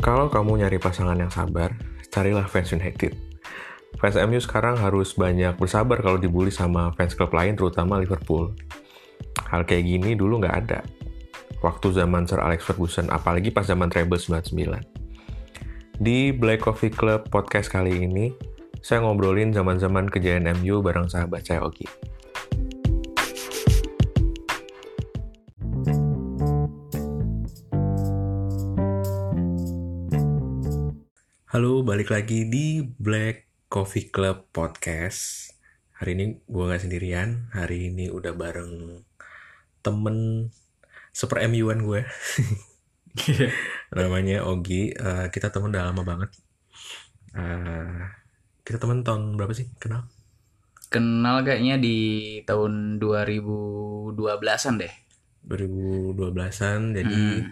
Kalau kamu nyari pasangan yang sabar, carilah fans United. Fans MU sekarang harus banyak bersabar kalau dibully sama fans klub lain, terutama Liverpool. Hal kayak gini dulu nggak ada. Waktu zaman Sir Alex Ferguson, apalagi pas zaman treble 99. Di Black Coffee Club podcast kali ini, saya ngobrolin zaman-zaman kejayaan MU bareng sahabat saya Ogi. Halo, balik lagi di Black Coffee Club Podcast. Hari ini gue gak sendirian, hari ini udah bareng temen super MU-an gue. Namanya Ogi, Eh, kita temen udah lama banget. Eh, kita temen tahun berapa sih? Kenal? Kenal kayaknya di tahun 2012-an deh. 2012an, jadi Hmm.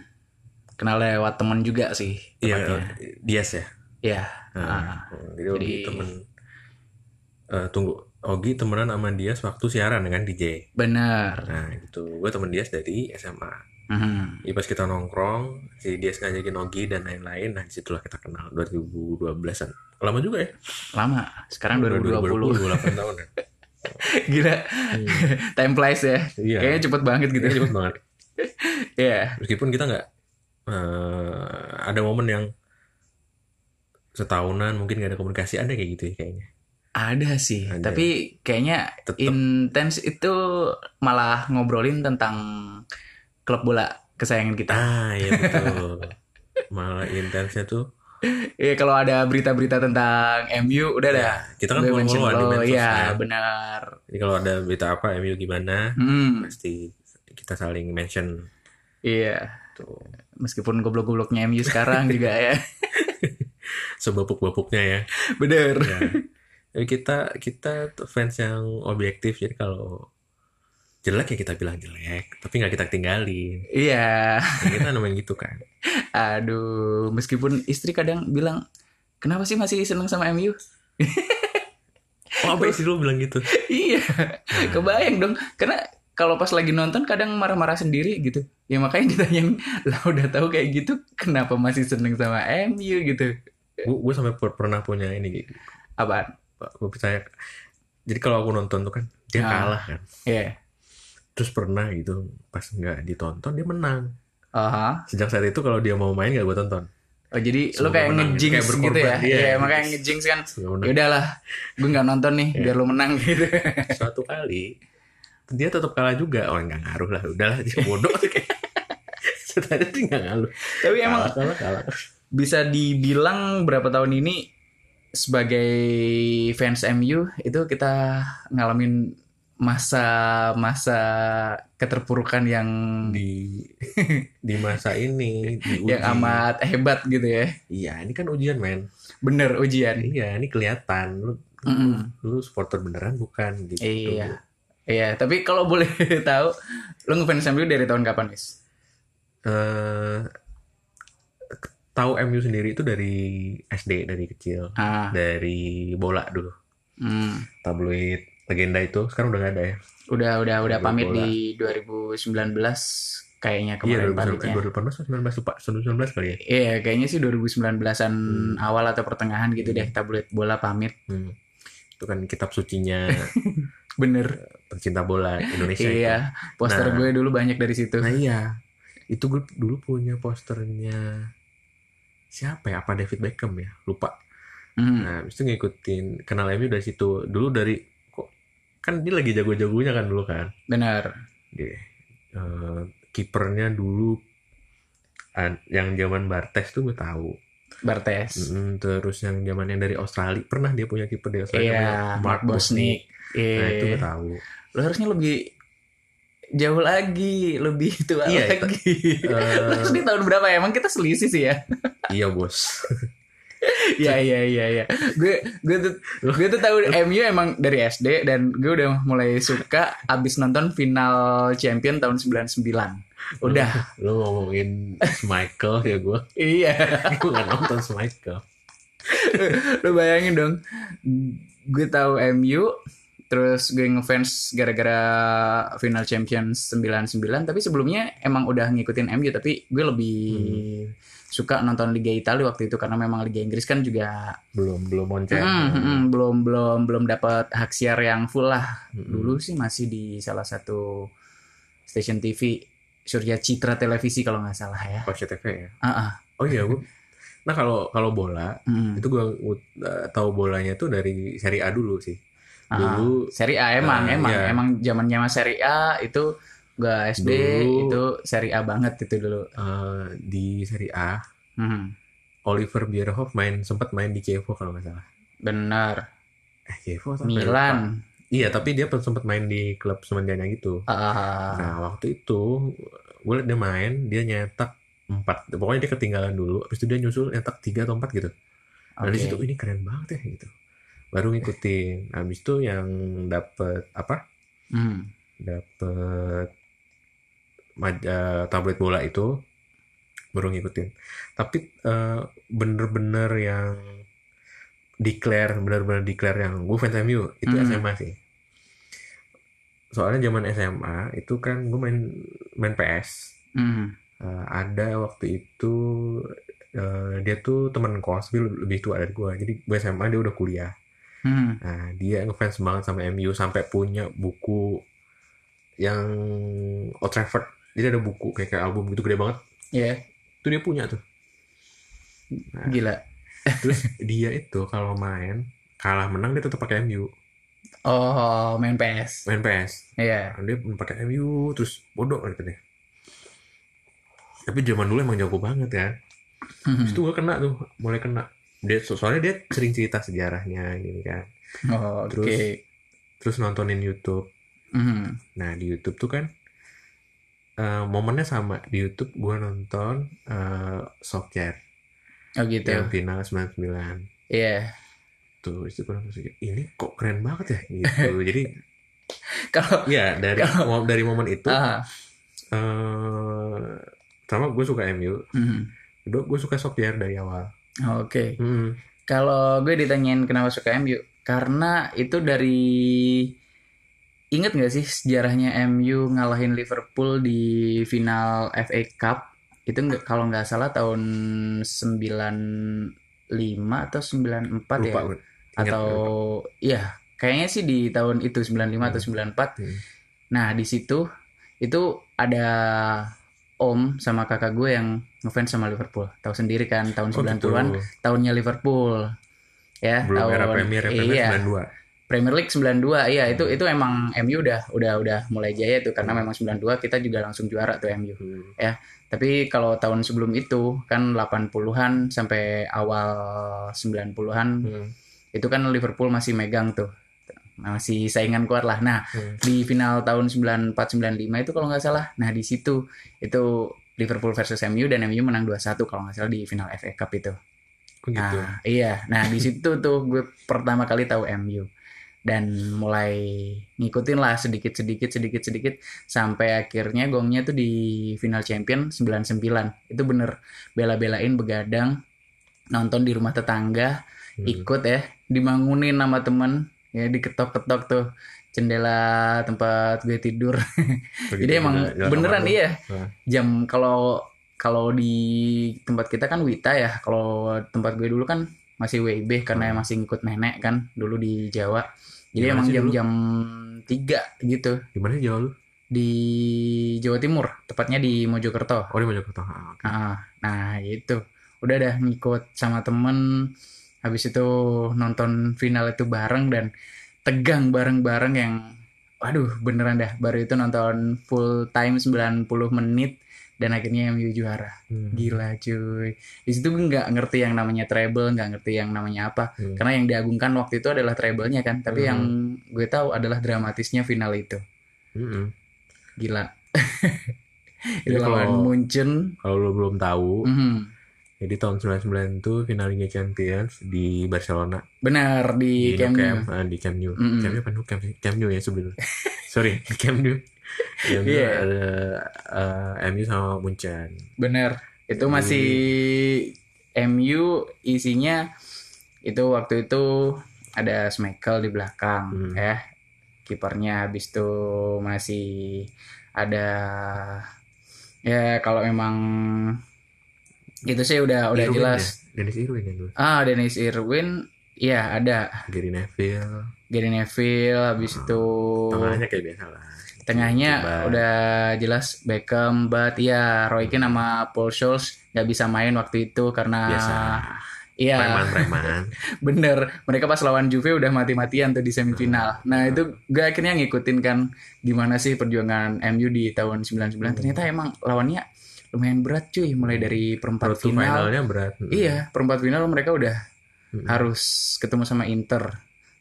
Kenal lewat temen juga sih. iya tepatnya. Dias ya. Iya. Nah, Ah, jadi Ogi jadi- temen Eh, tunggu Ogi temenan sama Dias waktu siaran dengan DJ. benar. Nah itu gue temen Dias dari SMA. Mhm. Jadi pas kita nongkrong, si Dias ngajakin Ogi dan lain-lain. Nah di situlah kita kenal 2012an. Lama juga ya? Lama. Sekarang 2020. 28 tahun ya. Gila. Time flies ya. Iya. Kayaknya cepet banget gitu. Kayaknya cepet banget. Iya. Meskipun kita nggak eh, ada momen yang setahunan mungkin gak ada komunikasi ada kayak gitu ya kayaknya. Ada sih. Ada. Tapi kayaknya Tetep. intens itu malah ngobrolin tentang klub bola kesayangan kita. Ah iya betul. Malah intensnya tuh. Iya kalau ada berita-berita tentang MU udah dah. Ya, kita kan Gue follow mention followan di Iya, kan. benar. Jadi kalau ada berita apa MU gimana, Hmm, pasti kita saling mention iya. tuh Meskipun goblok-gobloknya MU sekarang juga ya. sebapuk-bapuknya ya. Bener. ya. Kita kita fans yang objektif jadi kalau jelek ya kita bilang jelek, tapi nggak kita tinggalin. Iya. Ya, kita namanya gitu kan. Aduh, meskipun istri kadang bilang, kenapa sih masih seneng sama MU? Oh apa sih lu bilang gitu? iya, kebayang dong. Karena kalau pas lagi nonton kadang marah-marah sendiri gitu. Ya makanya ditanyain, lah udah tahu kayak gitu, kenapa masih seneng sama MU gitu? Gue gue sampai per- pernah punya ini, Apaan? gue percaya. Jadi kalau aku nonton tuh kan dia Ah. kalah kan. Iya. Terus pernah gitu pas nggak ditonton dia menang. Aha. Sejak saat itu kalau dia mau main nggak gue tonton. Oh jadi Semoga lo kayak ngejinx gitu berkorban. ya? Iya, Iya, makanya ngejinx. kan. Ya udahlah, gue nggak nonton nih, Iya. biar lo menang gitu. suatu kali dia tetap kalah juga oh nggak ngaruh lah udahlah dia bodoh sebenarnya sih nggak ngaruh Tapi emang kalah kalah kalah bisa dibilang berapa tahun ini sebagai fans MU itu kita ngalamin masa-masa keterpurukan yang di di masa ini di yang amat hebat gitu ya. iya ini kan ujian men Bener ujian. iya ini kelihatan lu Mm-mm. lu supporter beneran bukan gitu Iya. Iya, tapi kalau boleh tahu lu ngefans MU dari tahun kapan, Mis? Eh, tahu MU sendiri itu dari SD dari kecil Ah, dari bola dulu hmm. tabloid legenda itu sekarang udah nggak ada ya udah udah udah Bola. pamit di 2019 kayaknya iya kemarin 2019 pamitnya. 2018 atau 19 lupa 2019 kali ya Iya, kayaknya sih 2019-an Hmm. awal atau pertengahan gitu deh tablet bola pamit. Hmm. Itu kan kitab sucinya Bener. pencinta bola Indonesia. Iya, poster Nah. gue dulu banyak dari situ. Itu. Nah iya, itu gue dulu punya posternya siapa ya? Apa David Beckham ya? Lupa. Hmm. Nah, itu ngikutin kenal MU dari situ. Dulu dari kok kan dia lagi jago-jagonya kan dulu kan. Bener. Dia eh, kipernya dulu an- yang zaman Bartes tuh gue tahu. Bartes. Mm, terus yang zaman yang dari Australia pernah dia punya kiper di Australia Iya, namanya Mark Bosnik. Nah, itu gue Iya. tahu. Lo harusnya lebih jauh lagi, lebih tua Iya, itu- lagi. Lo Eh, SD tahun berapa ya? Emang kita selisih sih ya? iya bos. Iya iya iya iya. Gue gue tuh gue tuh tahu MU emang dari SD dan gue udah mulai suka abis nonton final champion tahun 99. Udah. Lo ngomongin Michael ya gue. iya. gue gak nonton Michael. Lo bayangin dong. Gue tahu MU terus gue ngefans gara-gara final Champions 99 tapi sebelumnya emang udah ngikutin MU tapi gue lebih suka nonton Liga Italia waktu itu karena memang Liga Inggris kan juga belum belum moncer Hmm, hmm, hmm, belum belum belum dapat hak siar yang full lah. Hmm. Dulu sih masih di salah satu stasiun TV Surya Citra Televisi kalau nggak salah ya. Pasca TV ya Ah, ah. oh iya gue nah kalau kalau bola Hmm. itu gue uh, tahu bolanya tuh dari seri A dulu sih dulu Seri A emang Ah, emang iya. emang zamannya mas Seri A itu gak SD Dulu- itu Seri A banget itu dulu. uh, di seri A Hmm. Oliver Bierhoff main sempat main di Chievo kalau nggak salah Benar. eh Chievo. Milan. iya tapi dia sempat main di klub semenjana gitu Ah, Nah waktu itu gue liat dia main, dia nyetak empat, pokoknya dia ketinggalan dulu, habis itu dia nyusul nyetak tiga atau empat gitu. Nah di oke. situ ini keren banget ya gitu. Baru ngikutin, habis itu yang dapet apa? Hmm. Dapet maj- eh, tablet bola itu baru ngikutin. Tapi eh, bener-bener yang declare, bener-bener declare yang gue fans MU itu Hmm. SMA sih. Soalnya zaman SMA itu kan gue main main PS. Hmm. Eh, ada waktu itu eh, dia tuh teman kos, tapi lebih tua dari gue. Jadi gue SMA dia udah kuliah. Hmm. Nah dia ngefans banget sama MU sampai punya buku yang Old Trafford. Jadi ada buku kayak, kayak album gitu gede banget. Ya, Itu dia punya tuh. Nah, gila. terus dia itu kalau main kalah menang dia tetap pakai MU. Oh, main PS. Main PS. Iya. Nah, dia pakai MU terus bodoh gitu deh. Tapi zaman dulu emang jago banget ya. Hmm. Terus tuh gue kena tuh, mulai kena. Dia so- soalnya dia sering cerita sejarahnya gini kan. Oh. Terus- Terus nontonin YouTube. Hmm. Nah di YouTube tuh kan eh, momennya sama di YouTube gue nonton eh Soccer Oh gitu. yang final 99 Iya. tuh itu gue nonton Soccer. ini kok keren banget ya gitu jadi Kalau ya dari mo- dari momen itu ah, eh sama gue suka MU hmm. kedua gue suka Soccer dari awal oke. Hmm. Kalau gue ditanyain kenapa suka MU, karena itu dari inget nggak sih sejarahnya MU ngalahin Liverpool di final FA Cup itu nggak kalau nggak salah tahun 95 atau 94 ya lupa gue Ingat, atau lupa. iya kayaknya sih di tahun itu 95 atau 94 Hmm. nah di situ itu ada om sama kakak gue yang ngefans sama Liverpool. Tahu sendiri kan tahun Oh, gitu. 90-an tahunnya Liverpool. Ya belum era tahun Premier ya Premier iya. 92 Premier League 92 iya itu itu emang MU udah udah udah mulai jaya tuh karena memang 92 kita juga langsung juara tuh MU Hmm. tapi kalau tahun sebelum itu kan 80-an sampai awal 90-an Hmm. itu kan Liverpool masih megang tuh masih saingan kuat lah nah Hmm. di final tahun 94-95 itu kalau nggak salah nah di situ itu Liverpool versus MU dan MU menang 2-1 kalau nggak salah di final FA Cup itu Oh, gitu Nah, iya. Nah, di situ tuh gue pertama kali tahu MU dan mulai ngikutin lah sedikit sedikit sedikit sedikit sampai akhirnya gongnya tuh di final champion 99. Itu bener bela-belain begadang nonton di rumah tetangga, Hmm. ikut ya, dibangunin sama temen ya diketok-ketok tuh jendela tempat gue tidur. Jadi emang jalan- jalan beneran iya. Nah. Jam kalau kalau di tempat kita kan Wita ya. Kalau tempat gue dulu kan masih WIB karena Hmm. masih ngikut nenek kan dulu di Jawa. Jadi Gimana emang jam-jam 3 gitu di mana Jawa lu di Jawa Timur, tepatnya di Mojokerto. oh di Mojokerto Ah, oke. Nah, nah itu udah dah ngikut sama temen habis itu nonton final itu bareng dan tegang bareng-bareng yang waduh beneran dah baru itu nonton full time 90 menit dan akhirnya MU juara Hmm. gila cuy di situ gue nggak ngerti yang namanya treble nggak ngerti yang namanya apa Hmm. karena yang diagungkan waktu itu adalah treble-nya kan tapi Hmm. yang gue tahu adalah dramatisnya final itu Mm-mm. gila itu lawan kalau- Munchen kalau lo belum tahu Mhm. Jadi tahun 99 itu final Liga Champions di Barcelona benar di, di Camp Nou Nou. Camp ah, di Camp Nou Mm-mm. Camp Nou apa Nou Camp Camp Nou ya sebenarnya sorry Camp Nou Camp Nou Iya. ada eh, MU sama Munchen Bener. Itu Jadi- masih MU isinya itu waktu itu ada Schmeichel di belakang Hmm. ya. kipernya habis itu masih ada ya kalau memang itu sih udah udah Irwin jelas ya? Dennis Irwin yang dulu. ah Dennis Irwin ya ada Gary Neville. Gary Neville habis itu Tengahnya kayak biasa lah. tengahnya Coba. udah jelas Beckham but ya Roy Keane sama Paul Scholes nggak bisa main waktu itu karena biasa. iya Preman-preman. bener mereka pas lawan Juve udah mati-matian tuh di semifinal nah itu gue akhirnya ngikutin kan gimana sih perjuangan MU di tahun 99 ternyata emang lawannya lumayan berat cuy mulai dari perempat Road final finalnya berat. iya perempat final mereka udah Mm. harus ketemu sama Inter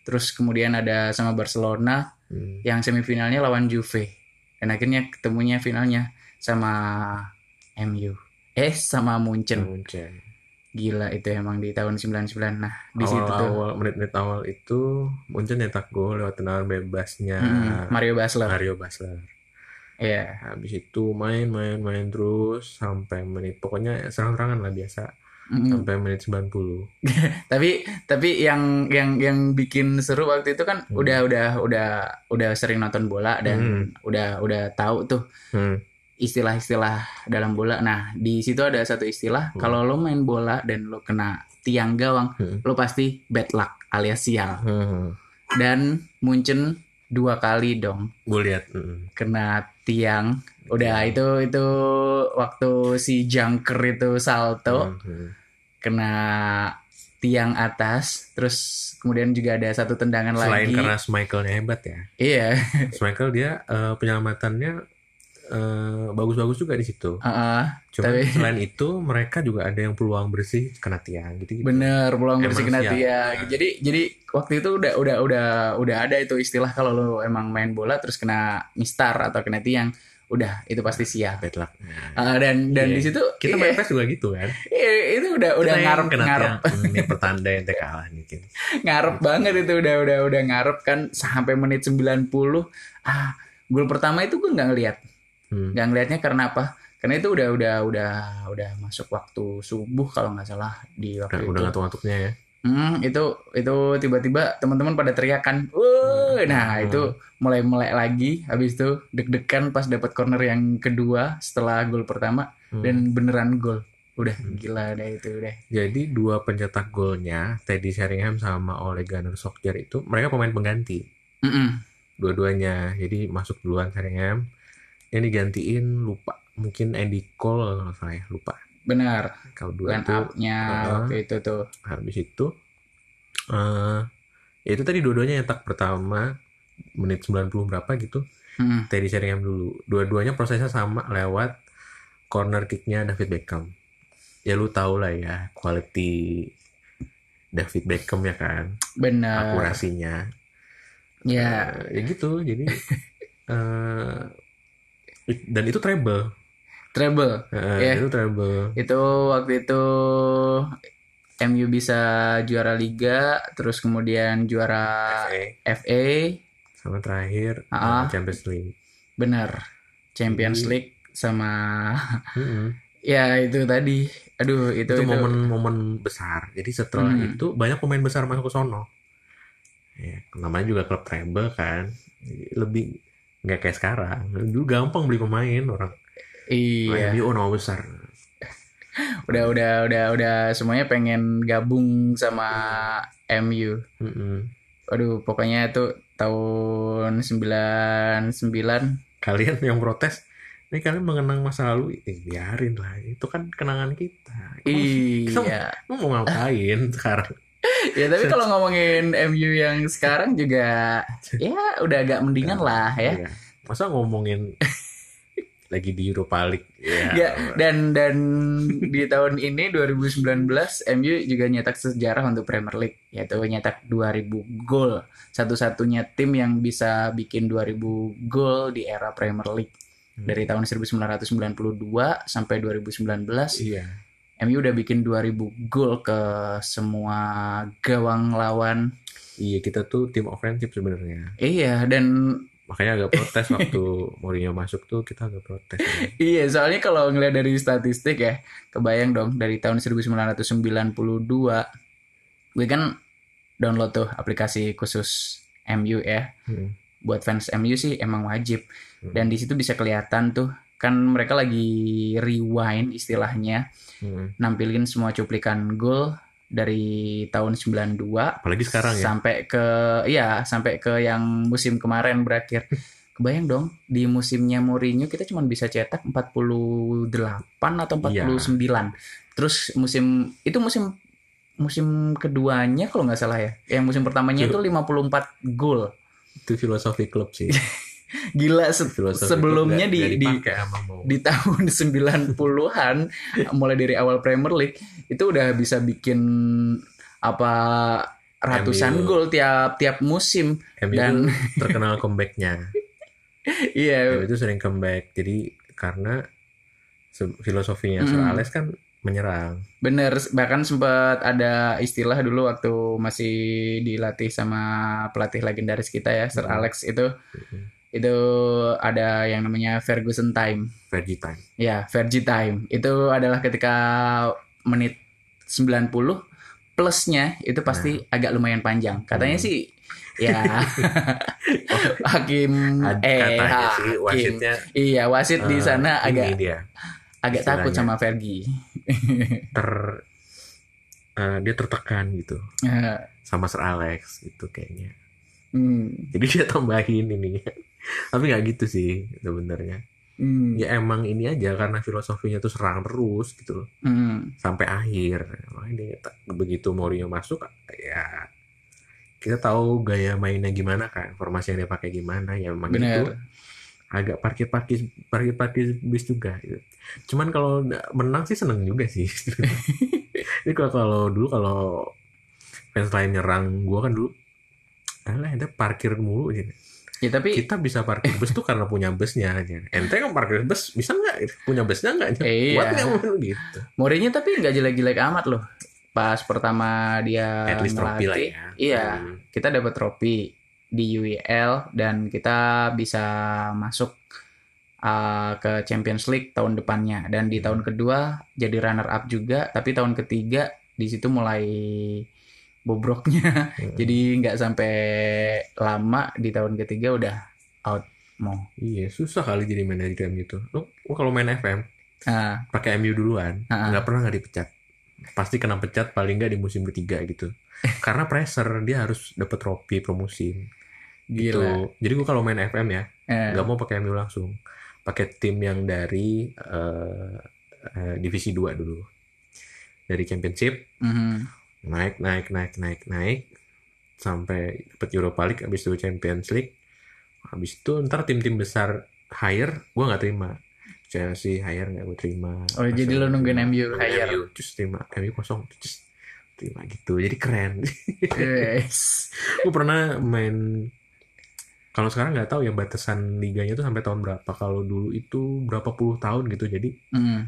terus kemudian ada sama Barcelona Hmm. yang semifinalnya lawan Juve dan akhirnya ketemunya finalnya sama MU eh sama Munchen Munchen. gila itu emang di tahun 99 nah di situ tuh awal menit-menit awal itu Munchen nyetak gol lewat tendangan bebasnya Mm-mm, Mario Basler Mario Basler. Iya Habis itu main main main terus sampai menit pokoknya serang-serangan lah biasa Mm-mm. sampai menit 90. tapi tapi yang yang yang bikin seru waktu itu kan Hmm. udah udah udah udah sering nonton bola dan Hmm. udah udah tahu tuh Hmm. istilah-istilah dalam bola nah di situ ada satu istilah Hmm. kalau lo main bola dan lo kena tiang gawang Hmm. lo pasti bad luck alias sial dan Munchen dua kali dong Gue lihat. mm. kena tiang udah Iya. itu itu waktu si Junker itu salto Hmm. kena tiang atas terus kemudian juga ada satu tendangan Selain lagi karena Schmeichelnya hebat ya. iya Schmeichel dia eh, penyelamatannya eh, bagus-bagus juga di situ. heeh, Cuma Tapi- selain itu mereka juga ada yang peluang bersih kena tiang gitu. -gitu. bener peluang Emang bersih kena siap. tiang jadi jadi waktu itu udah udah udah udah ada itu istilah kalau lo emang main bola terus kena mistar atau kena tiang udah itu pasti siap Bad luck. Ah, dan dan Iya. di situ Kita iya, main PES juga gitu kan. iya, itu udah udah Kita yang ngarep kena ngarep tiang. Hmm, Ini pertanda yang kalah nih. gitu. ngarep banget itu udah udah udah ngarep kan sampai menit 90 ah gol pertama itu gue nggak ngeliat Hmm. nggak ngeliatnya karena apa karena itu udah udah udah udah masuk waktu subuh kalau nggak salah di Udah, waktu udah itu ngantuk-ngantuknya ya. Hmm, itu itu tiba-tiba teman-teman pada teriakan, "Wuh!" Nah, Hmm. itu mulai melek lagi. Habis itu deg-degan pas dapat corner yang kedua setelah gol pertama Hmm. dan beneran gol. Udah Hmm. gila deh itu udah. Jadi dua pencetak golnya Teddy Sheringham sama Ole Gunnar Solskjaer itu mereka pemain pengganti Mm-mm. dua-duanya. Jadi masuk duluan Sheringham yang digantiin lupa mungkin Andy Cole kalau nggak salah ya lupa. Benar. Kalau dua Line itu up-nya waktu itu tuh. habis itu eh ya itu tadi dua-duanya nyetak pertama menit 90 berapa gitu Mm. Teddy Sheringham dulu dua-duanya prosesnya sama lewat corner kicknya David Beckham ya lu tau lah ya quality David Beckham ya kan Benar. akurasinya Ya, Eh, ya gitu jadi eh it- dan itu treble treble. Eh, Iya. itu treble Itu waktu itu MU bisa juara liga, terus kemudian juara FA FA, sama terakhir Ah. Champions League bener. Champions Jadi- League sama Mm-mm. Ya itu tadi, aduh itu itu momen-momen besar. Jadi setelah Hmm. itu banyak pemain besar masuk ke sono. Ya, namanya juga klub treble kan. Lebih nggak kayak sekarang. Dulu gampang beli pemain orang. iya, MU oh nama besar. udah udah udah udah semuanya pengen gabung sama MU. Mm-mm. Aduh, pokoknya itu tahun 99 Kalian yang protes, ini kalian mengenang masa lalu, eh, biarin lah. Itu kan kenangan kita. Iya. Lu mau ngapain sekarang? ya tapi kalau ngomongin MU yang sekarang juga ya udah agak mendingan lah ya. Iya. Masa ngomongin lagi di Europa League? Ya. Ya, dan dan di tahun ini 2019 MU juga nyetak sejarah untuk Premier League yaitu nyetak 2000 gol. Satu-satunya tim yang bisa bikin 2000 gol di era Premier League Hmm. dari tahun 1992 sampai 2019 Iya. MU udah bikin 2000 gol ke semua gawang lawan. Iya kita tuh tim ofensif sebenarnya. Iya, dan Makanya agak protes waktu Mourinho masuk tuh kita agak protes. Iya, soalnya kalau ngeliat dari statistik ya, kebayang dong dari tahun 1992, gue kan download tuh aplikasi khusus MU ya. Hmm. buat fans MU sih emang wajib Hmm. dan di situ bisa kelihatan tuh kan mereka lagi rewind istilahnya Hmm. nampilin semua cuplikan gol dari tahun 92 Apalagi sekarang ya. sampai ke ya sampai ke yang musim kemarin berakhir. Kebayang dong di musimnya Mourinho kita cuma bisa cetak 48 atau 49. Terus musim itu musim musim keduanya kalau nggak salah ya. Yang musim pertamanya itu 54 gol. Itu filosofi klub sih. Gila se- Filosofi sebelumnya di di di tahun 90-an mulai dari awal Premier League itu udah bisa bikin apa ratusan MU. gol tiap tiap musim MU dan- terkenal comebacknya. iya MU itu sering comeback. Jadi karena filosofinya Sir Mm. Alex kan menyerang. bener bahkan sempat ada istilah dulu waktu masih dilatih sama pelatih legendaris kita ya Sir Mm. Alex itu Mhm. Itu ada yang namanya Ferguson time Fergie time. Ya, Vergi time. Itu adalah ketika menit 90 plusnya itu pasti agak lumayan panjang. Katanya Hmm. sih ya hakim Ad- eh katanya sih hakim. wasitnya Iya, wasit di eh, sana agak dia agak takut sama Vergi. ter eh, dia tertekan gitu Eh, sama Sir Alex gitu kayaknya. hmm, Jadi dia tambahin ini. Tapi nggak gitu sih sebenarnya. hmm, Ya emang ini aja karena filosofinya tuh serang terus gitu loh hmm. sampai akhir. Makanya tak- begitu Mourinho masuk ya kita tahu gaya mainnya gimana kan, formasi yang dia pakai gimana ya emang itu Bener. agak parkir-parkir parkir-parkir bis juga gitu. Cuman kalau menang sih seneng juga sih. Jadi kalau kalau dulu kalau fans lain nyerang gua kan dulu Alah, ada parkir mulu gitu. Ya tapi Kita bisa parkir bus tuh karena punya busnya aja. Ente kan parkir bus bisa nggak? Punya busnya nggak? Iya. Buat nggak mau gitu. Mourinho tapi nggak jelek-jelek amat loh. Pas pertama dia At least trofi lah ya. Iya. Hmm. kita dapat trofi di UEL dan kita bisa masuk uh, ke Champions League tahun depannya dan di tahun kedua jadi runner up juga tapi tahun ketiga di situ mulai bobroknya Hmm. jadi nggak sampai lama di tahun ketiga udah out mau Iya, susah kali jadi manajer MU itu. Lu lu kalau main FM ah pakai MU duluan, Ah. nggak pernah nggak dipecat. Pasti kena pecat paling nggak di musim ketiga gitu. Karena pressure dia harus dapat trofi per musim. Gitu. gila Jadi gua kalau main FM ya, Eh, nggak mau pakai MU langsung. Pakai tim yang dari eh, eh, divisi 2 dulu. Dari championship mhm. Naik naik naik naik naik. Sampai dapat Europa League habis itu Champions League. Habis itu ntar tim-tim besar hire gua nggak terima. Chelsea hire nggak gue terima. Oh, jadi lo nungguin. MU hire. MU, terus terima. MU kosong. Terus terima gitu. Jadi keren. Yes. gue pernah main kalau sekarang nggak tahu ya batasan liganya tuh sampai tahun berapa. Kalau dulu itu berapa puluh tahun gitu. Jadi Mhm.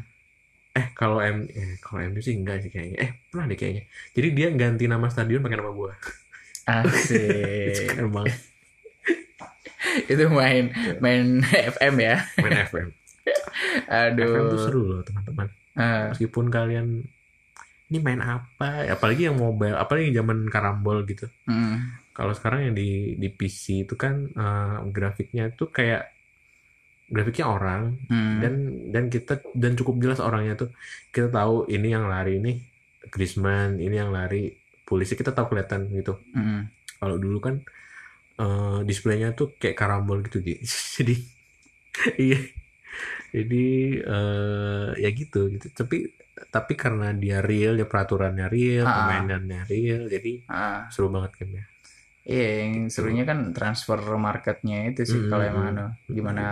Eh kalau M eh, kalau MU sih enggak sih kayaknya. Eh pernah deh kayaknya. Jadi dia ganti nama stadion pakai nama gua. Asik. keren banget. Itu main main FM ya. main FM FM tuh Aduh. seru loh teman-teman. Ah, meskipun kalian ini main apa Ya, apalagi yang mobile apalagi zaman karambol gitu. Mm, kalau sekarang yang di di PC itu kan eh, grafiknya tuh kayak grafiknya orang mm. dan dan kita dan cukup jelas orangnya tuh kita tahu ini yang lari nih Griezmann ini yang lari polisi kita tahu kelihatan gitu. Mm. kalau dulu kan eh displaynya tuh kayak karambol gitu jadi iya. Jadi eh ya gitu gitu. Tapi tapi karena dia real ya peraturannya real Ah. pemainannya real jadi Ah, seru banget gamenya iya yang serunya kan transfer marketnya itu sih Mm, kalau mm, emang anu gimana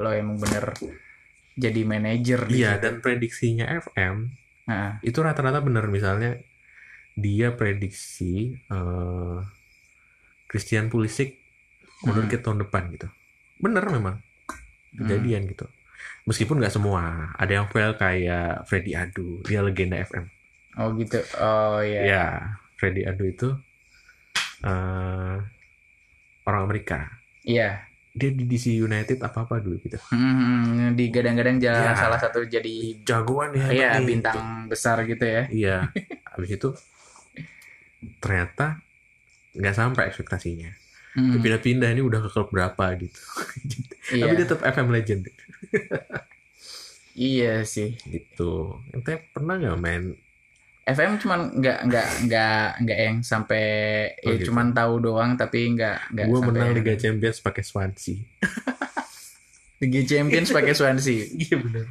lo emang bener jadi manajer iya situ. dan prediksinya FM Ah, itu rata-rata bener. Misalnya dia prediksi eh Christian Pulisic mundur Hmm. ke tahun depan gitu. Bener memang. Kejadian gitu. Meskipun nggak semua. Ada yang fail kayak Freddy Adu. Dia legenda FM oh gitu. Oh iya. Ya Freddy Adu itu eh orang Amerika. Iya dia di DC United apa apa dulu gitu Hmm, digadang-gadang Ya. jalan salah satu jadi jagoan ya iya nih, bintang besar gitu ya gitu. iya habis itu ternyata nggak sampai ekspektasinya Hmm. Pindah-pindah ini udah ke klub berapa gitu. Iya. Tapi tetap FM legend Iya sih. gitu. Ente pernah nggak main? FM cuman nggak nggak nggak nggak yang sampai Oh, ya gitu. cuman tahu doang tapi nggak nggak Gue menang yang- Liga Champions pakai Swansea. Liga Champions pakai Swansea. Iya benar.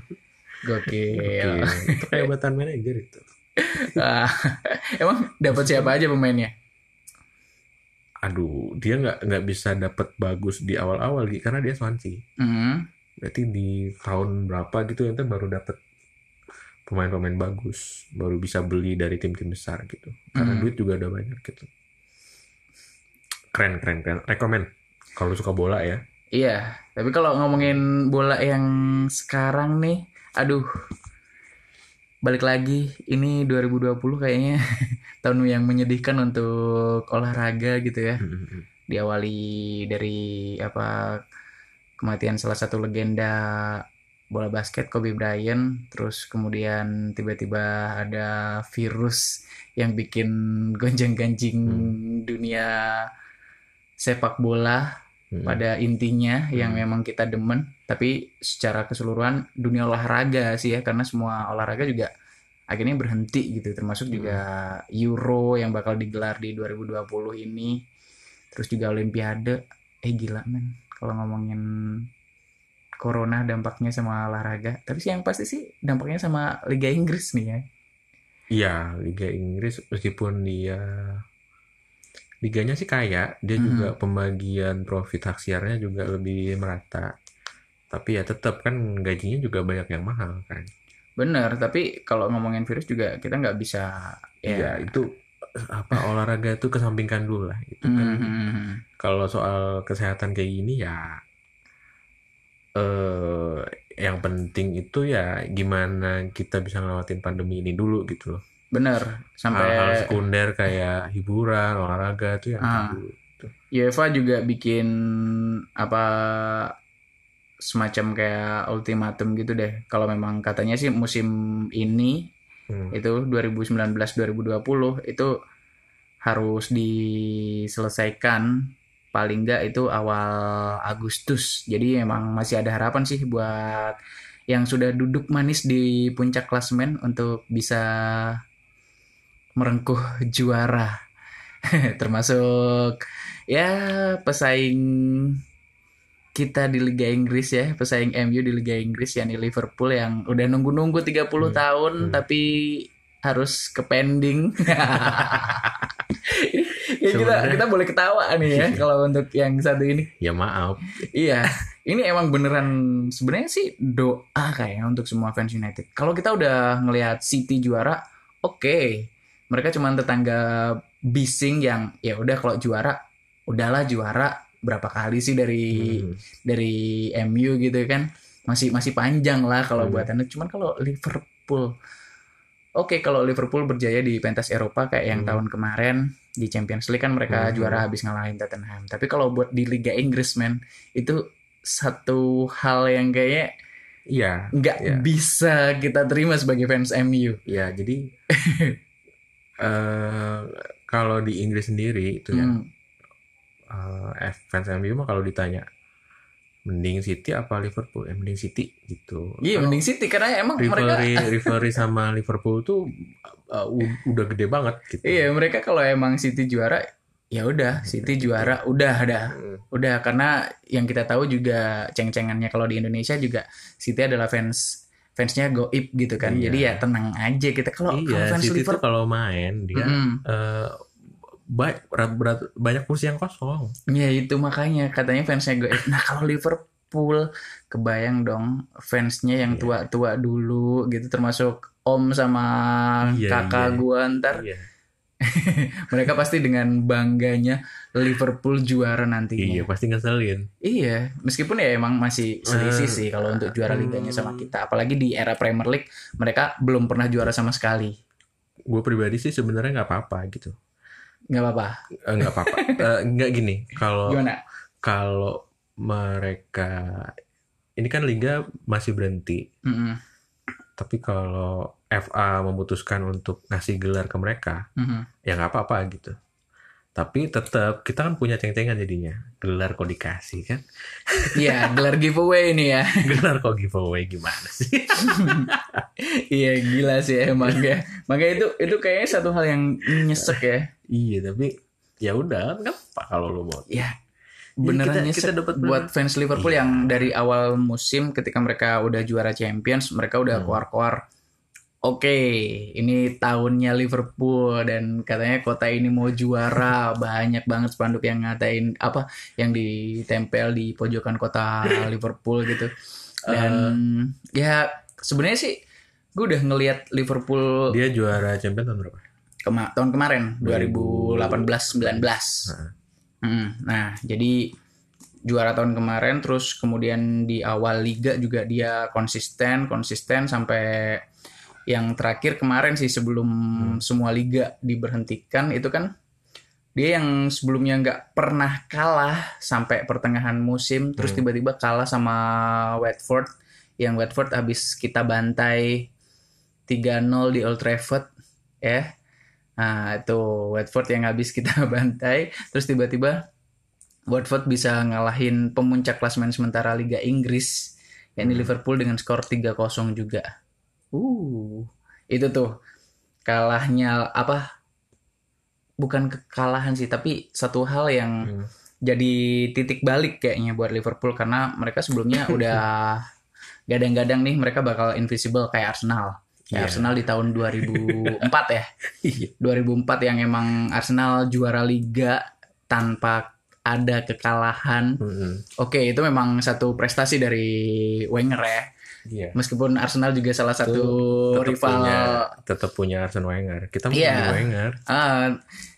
Gokil. Kehebatan manajer itu. Ah, Emang dapat siapa aja pemainnya? Aduh, dia nggak nggak bisa dapat bagus di awal-awal Gi, karena dia Swansea. Hmm. Berarti di tahun berapa gitu ente baru dapat pemain-pemain bagus, baru bisa beli dari tim-tim besar gitu. Karena Hmm. duit juga udah banyak gitu. Keren, keren, keren. Rekomen kalau suka bola ya. Iya, tapi kalau ngomongin bola yang sekarang nih, aduh, balik lagi, ini 2020 kayaknya tahun yang menyedihkan untuk olahraga gitu ya. Hmm, Diawali dari apa kematian salah satu legenda bola basket Kobe Bryant, terus kemudian tiba-tiba ada virus yang bikin gonjang-ganjing dunia sepak bola Hmm. pada intinya yang Hmm. memang kita demen. Tapi secara keseluruhan dunia olahraga sih ya karena semua olahraga juga akhirnya berhenti gitu. Termasuk juga Euro yang bakal digelar di 2020 ini. Terus juga Olimpiade. Eh gila men. Kalau ngomongin Corona dampaknya sama olahraga tapi sih yang pasti sih dampaknya sama Liga Inggris nih ya Iya, Liga Inggris meskipun dia liganya sih kaya, dia Mhm. juga pembagian profit hak siarnya juga lebih merata. Tapi ya tetap kan gajinya juga banyak yang mahal kan. bener tapi kalau ngomongin virus juga kita nggak bisa Iya, ya itu apa olahraga itu kesampingkan dulu lah. Itu kan Mhm. kalau soal kesehatan kayak gini ya eh yang penting itu ya gimana kita bisa ngelewatin pandemi ini dulu gitu loh. bener sampai Hal-hal sekunder kayak hiburan, olahraga itu yang Ah. dulu. UEFA juga bikin apa semacam kayak ultimatum gitu deh. Kalau memang katanya sih musim ini Hmm. itu 2019-2020 itu harus diselesaikan paling nggak itu awal Agustus. Jadi emang masih ada harapan sih buat yang sudah duduk manis di puncak klasemen untuk bisa merengkuh juara. Termasuk ya pesaing kita di Liga Inggris ya, pesaing MU di Liga Inggris yakni Liverpool yang udah nunggu-nunggu 30 Hmm. tahun Hmm. tapi harus ke pending. ya kita kita boleh ketawa nih ya kalau untuk yang satu ini. Ya maaf. Iya, ini emang beneran sebenarnya sih doa kayaknya untuk semua fans United. Kalau kita udah ngelihat City juara, oke. Mereka cuma tetangga bising yang ya udah kalau juara, udahlah juara berapa kali sih dari Hmm. dari MU gitu kan. Masih masih panjang lah kalau Hmm. buat Anda. Cuman kalau Liverpool Oke, kalau Liverpool berjaya di pentas Eropa kayak yang Hmm. tahun kemarin di Champions League kan mereka Hmm. juara habis ngalahin Tottenham. Tapi kalau buat di Liga Inggris men, itu satu hal yang kayaknya Iya, nggak Iya. bisa kita terima sebagai fans MU. ya jadi eh kalau di Inggris sendiri itu ya Hmm. eh, fans MU mah kalau ditanya mending City apa Liverpool? Ya mending City gitu. Iya, mending City karena emang mereka rivalry rivalry sama Liverpool tuh uh, udah gede banget gitu. Iya, mereka kalau emang City juara ya udah City juara udah dah Hmm. udah karena yang kita tahu juga ceng-cengannya kalau di Indonesia juga City adalah fans fansnya goib gitu kan Iya. jadi ya tenang aja kita kalau kalau Iya, fans City Liverpool kalau main dia Mm-mm. eh, ba- berat, berat, banyak kursi yang kosong. ya itu makanya katanya fansnya goib nah kalau Liverpool kebayang dong fansnya yang Iya. tua-tua dulu gitu termasuk om sama Iya, kakak iya. gua ntar Iya. mereka pasti dengan bangganya Liverpool juara nantinya Iya, pasti ngeselin. Iya, meskipun ya emang masih selisih Eh, sih kalau untuk juara hmm. liganya sama kita. Apalagi di era Premier League mereka belum pernah juara sama sekali. Gue pribadi sih sebenarnya nggak apa-apa gitu. Nggak apa-apa. Eh, nggak apa-apa. Eh, nggak gini. Kalau Gimana? kalau mereka ini kan liga masih berhenti. Mm-mm, Tapi kalau FA memutuskan untuk ngasih gelar ke mereka, mhm. ya nggak apa-apa gitu. Tapi tetap kita kan punya ceng-cengan jadinya. Gelar kok dikasih kan. Iya, gelar giveaway ini ya. Gelar kok giveaway gimana sih? Iya, gila sih emang ya. Makanya itu itu kayaknya satu hal yang nyesek ya. Iya, tapi ya udah kan apa kalau lo mau. Ya, beneran kita- kita dapat buat fans Liverpool Iya. yang dari awal musim ketika mereka udah juara Champions, mereka udah Hmm. keluar-keluar. Oke, ini tahunnya Liverpool dan katanya kota ini mau juara. Banyak banget spanduk yang ngatain apa yang ditempel di pojokan kota Liverpool gitu. Dan Eh. ya sebenarnya sih gue udah ngelihat Liverpool Dia juara champion tahun berapa? Kema- tahun kemarin 2018-19. Nah, Hmm, Nah, jadi juara tahun kemarin, terus kemudian di awal liga juga dia konsisten, konsisten sampai yang terakhir kemarin sih sebelum semua liga diberhentikan itu kan dia yang sebelumnya nggak pernah kalah sampai pertengahan musim, terus Hmm. tiba-tiba kalah sama Watford, yang Watford habis kita bantai 3-0 di Old Trafford, ya. Nah, itu Watford yang habis kita bantai, terus tiba-tiba Watford bisa ngalahin pemuncak klasemen sementara Liga Inggris, yakni Hmm. Liverpool dengan skor 3-0 juga. Uh, itu tuh kalahnya apa? Bukan kekalahan sih, tapi satu hal yang hmm. jadi titik balik kayaknya buat Liverpool karena mereka sebelumnya udah gadang-gadang nih mereka bakal invisible kayak Arsenal. Iya. Arsenal di tahun 2004 ya. Iya. 2004 yang emang Arsenal juara liga tanpa ada kekalahan. Hmm. Oke, itu memang satu prestasi dari Wenger ya. Iya. Meskipun Arsenal juga salah satu tetap rival punya tetap punya Arsene Wenger. Kita mau Iya. punya Wenger. ah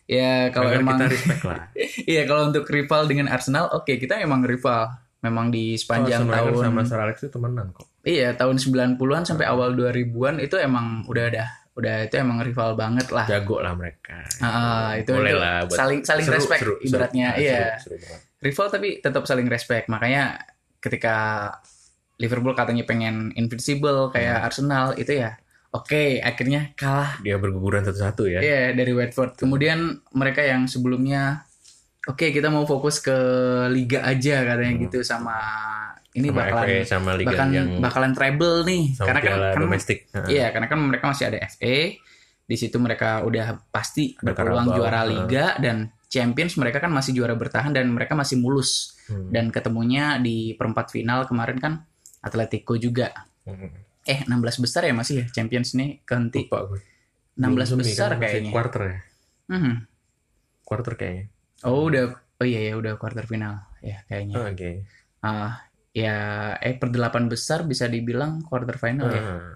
ya kalau Wenger emang kita respect lah. iya kalau untuk rival dengan Arsenal oke kita memang rival. Memang di sepanjang Wenger tahun sama Sir Alex itu temenan kok. Iya, tahun 90-an sampai awal 2000-an itu emang udah ada udah itu emang rival banget lah. Jago lah mereka. Ah, itu, Boleh itu lah buat saling saling seru, respect seru, seru. ibaratnya. Ah, iya. seru, seru banget. Rival tapi tetap saling respect. Makanya ketika Liverpool katanya pengen invincible kayak Hmm. Arsenal itu ya. Oke, akhirnya kalah Dia berguguran satu-satu ya. Iya, dari Watford. Kemudian mereka yang sebelumnya oke, kita mau fokus ke liga aja katanya Hmm. gitu sama ini sama bakalan FA sama liga bahkan yang bakalan treble nih. sama karena kan, kan domestik. Iya, karena kan mereka masih ada FA. Di situ mereka udah pasti Ada berpeluang Carabao, juara liga dan Champions mereka kan masih juara bertahan dan mereka masih mulus. Hmm. Dan ketemunya di perempat final kemarin kan Atletico juga. Hmm. Eh, 16 besar ya masih ya Champions nih kehenti. Lupa gue. 16 Belum besar kan, kayaknya. Quarter ya. Mhm. Quarter kayaknya. Oh, udah Oh iya ya udah quarter final ya kayaknya. Oh, Oke. Ah, ya eh perdelapan besar bisa dibilang quarter final ya. Ah.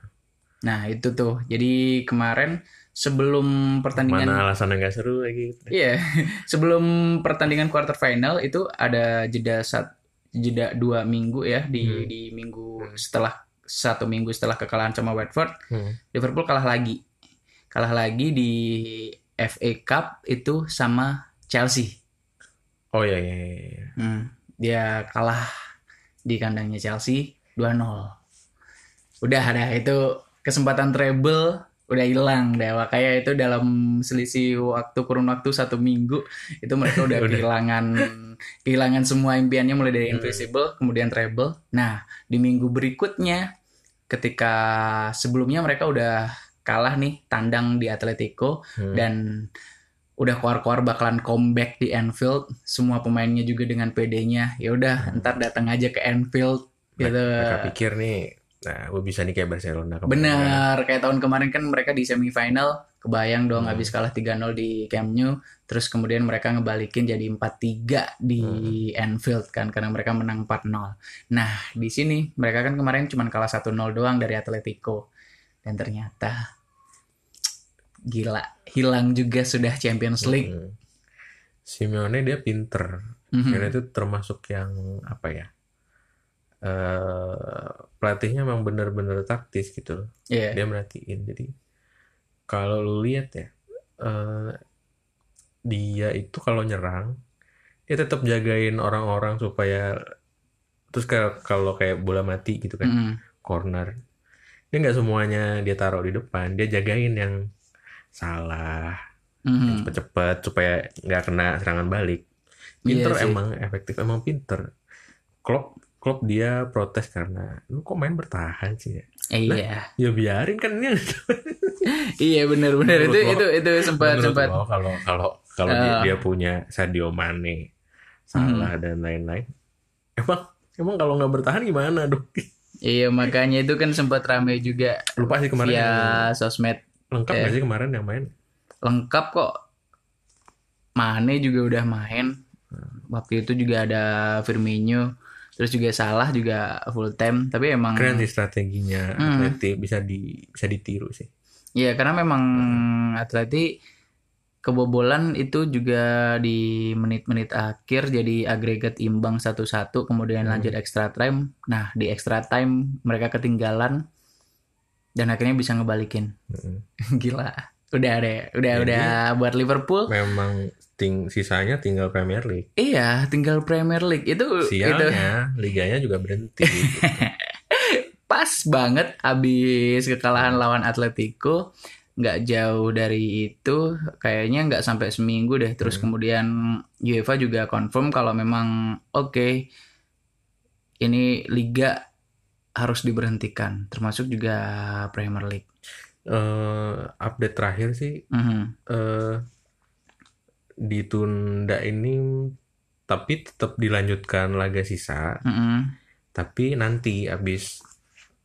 Nah, itu tuh. Jadi kemarin sebelum pertandingan Mana alasan yang gak seru lagi? Iya, sebelum pertandingan quarter final itu ada jeda sat, jeda dua minggu ya di Hmm. di minggu setelah satu minggu setelah kekalahan sama Watford, Hmm. Liverpool kalah lagi, kalah lagi di FA Cup itu sama Chelsea. Oh iya iya. iya, iya. Hmm, dia kalah di kandangnya Chelsea 2-0. Udah ada itu kesempatan treble udah hilang deh. Makanya itu dalam selisih waktu kurun waktu satu minggu itu mereka udah, kehilangan kehilangan semua impiannya mulai dari Hmm. invisible kemudian treble. Nah di minggu berikutnya ketika sebelumnya mereka udah kalah nih tandang di Atletico Hmm. dan udah keluar-keluar bakalan comeback di Anfield semua pemainnya juga dengan PD-nya ya udah Hmm. ntar datang aja ke Anfield gitu Mereka pikir nih, nah gue bisa nih kayak Barcelona kemarin. benar kayak tahun kemarin kan mereka di semifinal kebayang dong Hmm. habis kalah 3-0 di Camp Nou terus kemudian mereka ngebalikin jadi 4-3 di Hmm. Anfield kan karena mereka menang 4-0 nah di sini mereka kan kemarin cuma kalah 1-0 doang dari Atletico dan ternyata gila hilang juga sudah Champions League Hmm. Simeone dia pinter. Mhm. Karena itu termasuk yang apa ya? eh pelatihnya memang bener-bener taktis gitu loh. Iya. Dia merhatiin. Jadi kalau lu lihat ya, eh dia itu kalau nyerang dia tetap jagain orang-orang supaya terus kayak kalau kayak bola mati gitu kan, Mm-mm. corner. Dia nggak semuanya dia taruh di depan, dia jagain yang salah Mhm. cepet-cepet supaya nggak kena serangan balik. Pinter Iya sih. emang efektif emang pinter. Klopp Klopp dia protes karena lu kok main bertahan sih ya? Iya. Ya biarin kan ini Iya benar-benar itu itu itu sempat sempat kalau kalau kalau Eh. dia, dia punya Sadio Mane, Salah dan lain-lain. Emang emang kalau nggak bertahan gimana dong? Iya makanya itu kan sempat rame juga Lupa sih kemarin via yang- sosmed lengkap nggak sih kemarin yang main? lengkap kok. Mane juga udah main. Waktu itu juga ada Firmino, terus juga Salah juga full time. Tapi emang Keren sih strateginya Hmm. Atleti bisa di bisa ditiru sih. Iya karena memang Atleti kebobolan itu juga di menit-menit akhir jadi agregat imbang satu-satu kemudian Hmm. lanjut extra time. Nah di extra time mereka ketinggalan dan akhirnya bisa ngebalikin. Mm-mm. Gila. Udah deh, udah Jadi- udah buat Liverpool. Memang ting sisanya tinggal Premier League. Iya, tinggal Premier League itu itu Sialnya liganya juga berhenti. gitu. pas banget habis kekalahan lawan Atletico nggak jauh dari itu kayaknya nggak sampai seminggu deh terus Hmm. kemudian UEFA juga confirm kalau memang oke ini liga harus diberhentikan termasuk juga Premier League Eh, update terakhir sih Mhm. eh ditunda ini tapi tetap dilanjutkan laga sisa Mhm. tapi nanti habis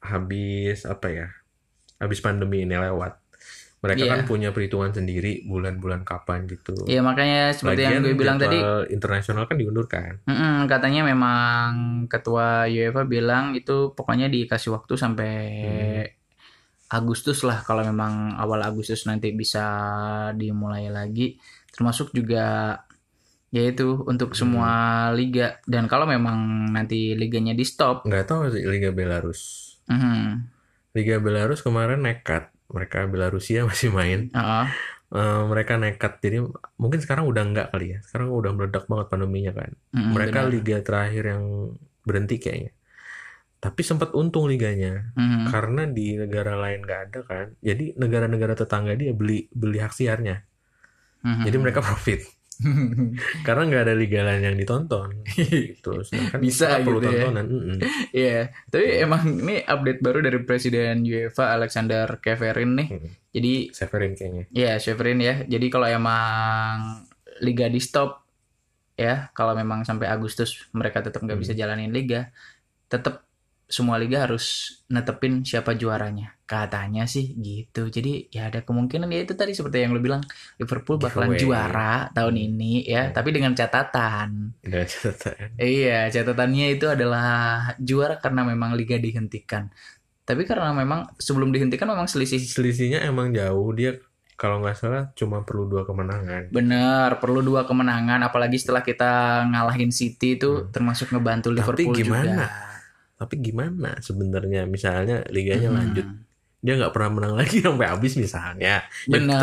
habis apa ya habis pandemi ini lewat mereka Iya. kan punya perhitungan sendiri bulan-bulan kapan gitu. Ya makanya seperti yang Lagian gue bilang tadi internasional kan diundurkan. Mm-mm, katanya memang ketua UEFA bilang itu pokoknya dikasih waktu sampai Agustus lah kalau memang awal Agustus nanti bisa dimulai lagi. Termasuk juga yaitu untuk semua liga. Dan kalau memang nanti liganya di stop nggak tahu sih Liga Belarus. Mhm, Liga Belarus kemarin nekat mereka Belarusia masih main. Heeh, Eh, mereka nekat. Jadi mungkin sekarang udah enggak kali ya. Sekarang udah meledak banget pandeminya kan. Mm-mm, mereka benar. liga terakhir yang berhenti kayaknya. Tapi sempat untung liganya. Mhm, karena di negara lain nggak ada kan. Jadi negara-negara tetangga dia beli beli hak siarnya. Mhm. jadi mereka profit karena nggak ada liga lain yang ditonton gitu Sedangkan Bisa perlu gitu ya. tontonan mm-mm. Iya, tapi emang ini update baru dari Presiden UEFA Alexander Keverin nih. Mm. Jadi Severin kayaknya Ya, Severin ya. Jadi kalau emang liga di stop ya, kalau memang sampai Agustus mereka tetap nggak Hmm. bisa jalanin liga, tetap semua liga harus netepin siapa juaranya. Katanya sih gitu. Jadi ya ada kemungkinan ya itu tadi seperti yang lo bilang Liverpool bakalan Giveaway. juara tahun Hmm. ini ya, Hmm. tapi dengan catatan. udah catatan Iya, catatannya itu adalah juara karena memang liga dihentikan. Tapi karena memang sebelum dihentikan memang selisih selisihnya emang jauh dia kalau nggak salah cuma perlu dua kemenangan Bener, perlu dua kemenangan. Apalagi setelah kita ngalahin City itu Hmm. termasuk ngebantu Tapi Liverpool gimana? juga. tapi gimana sebenarnya misalnya liganya Hmm. lanjut dia nggak pernah menang lagi sampai habis misalnya Ya, kan Benar,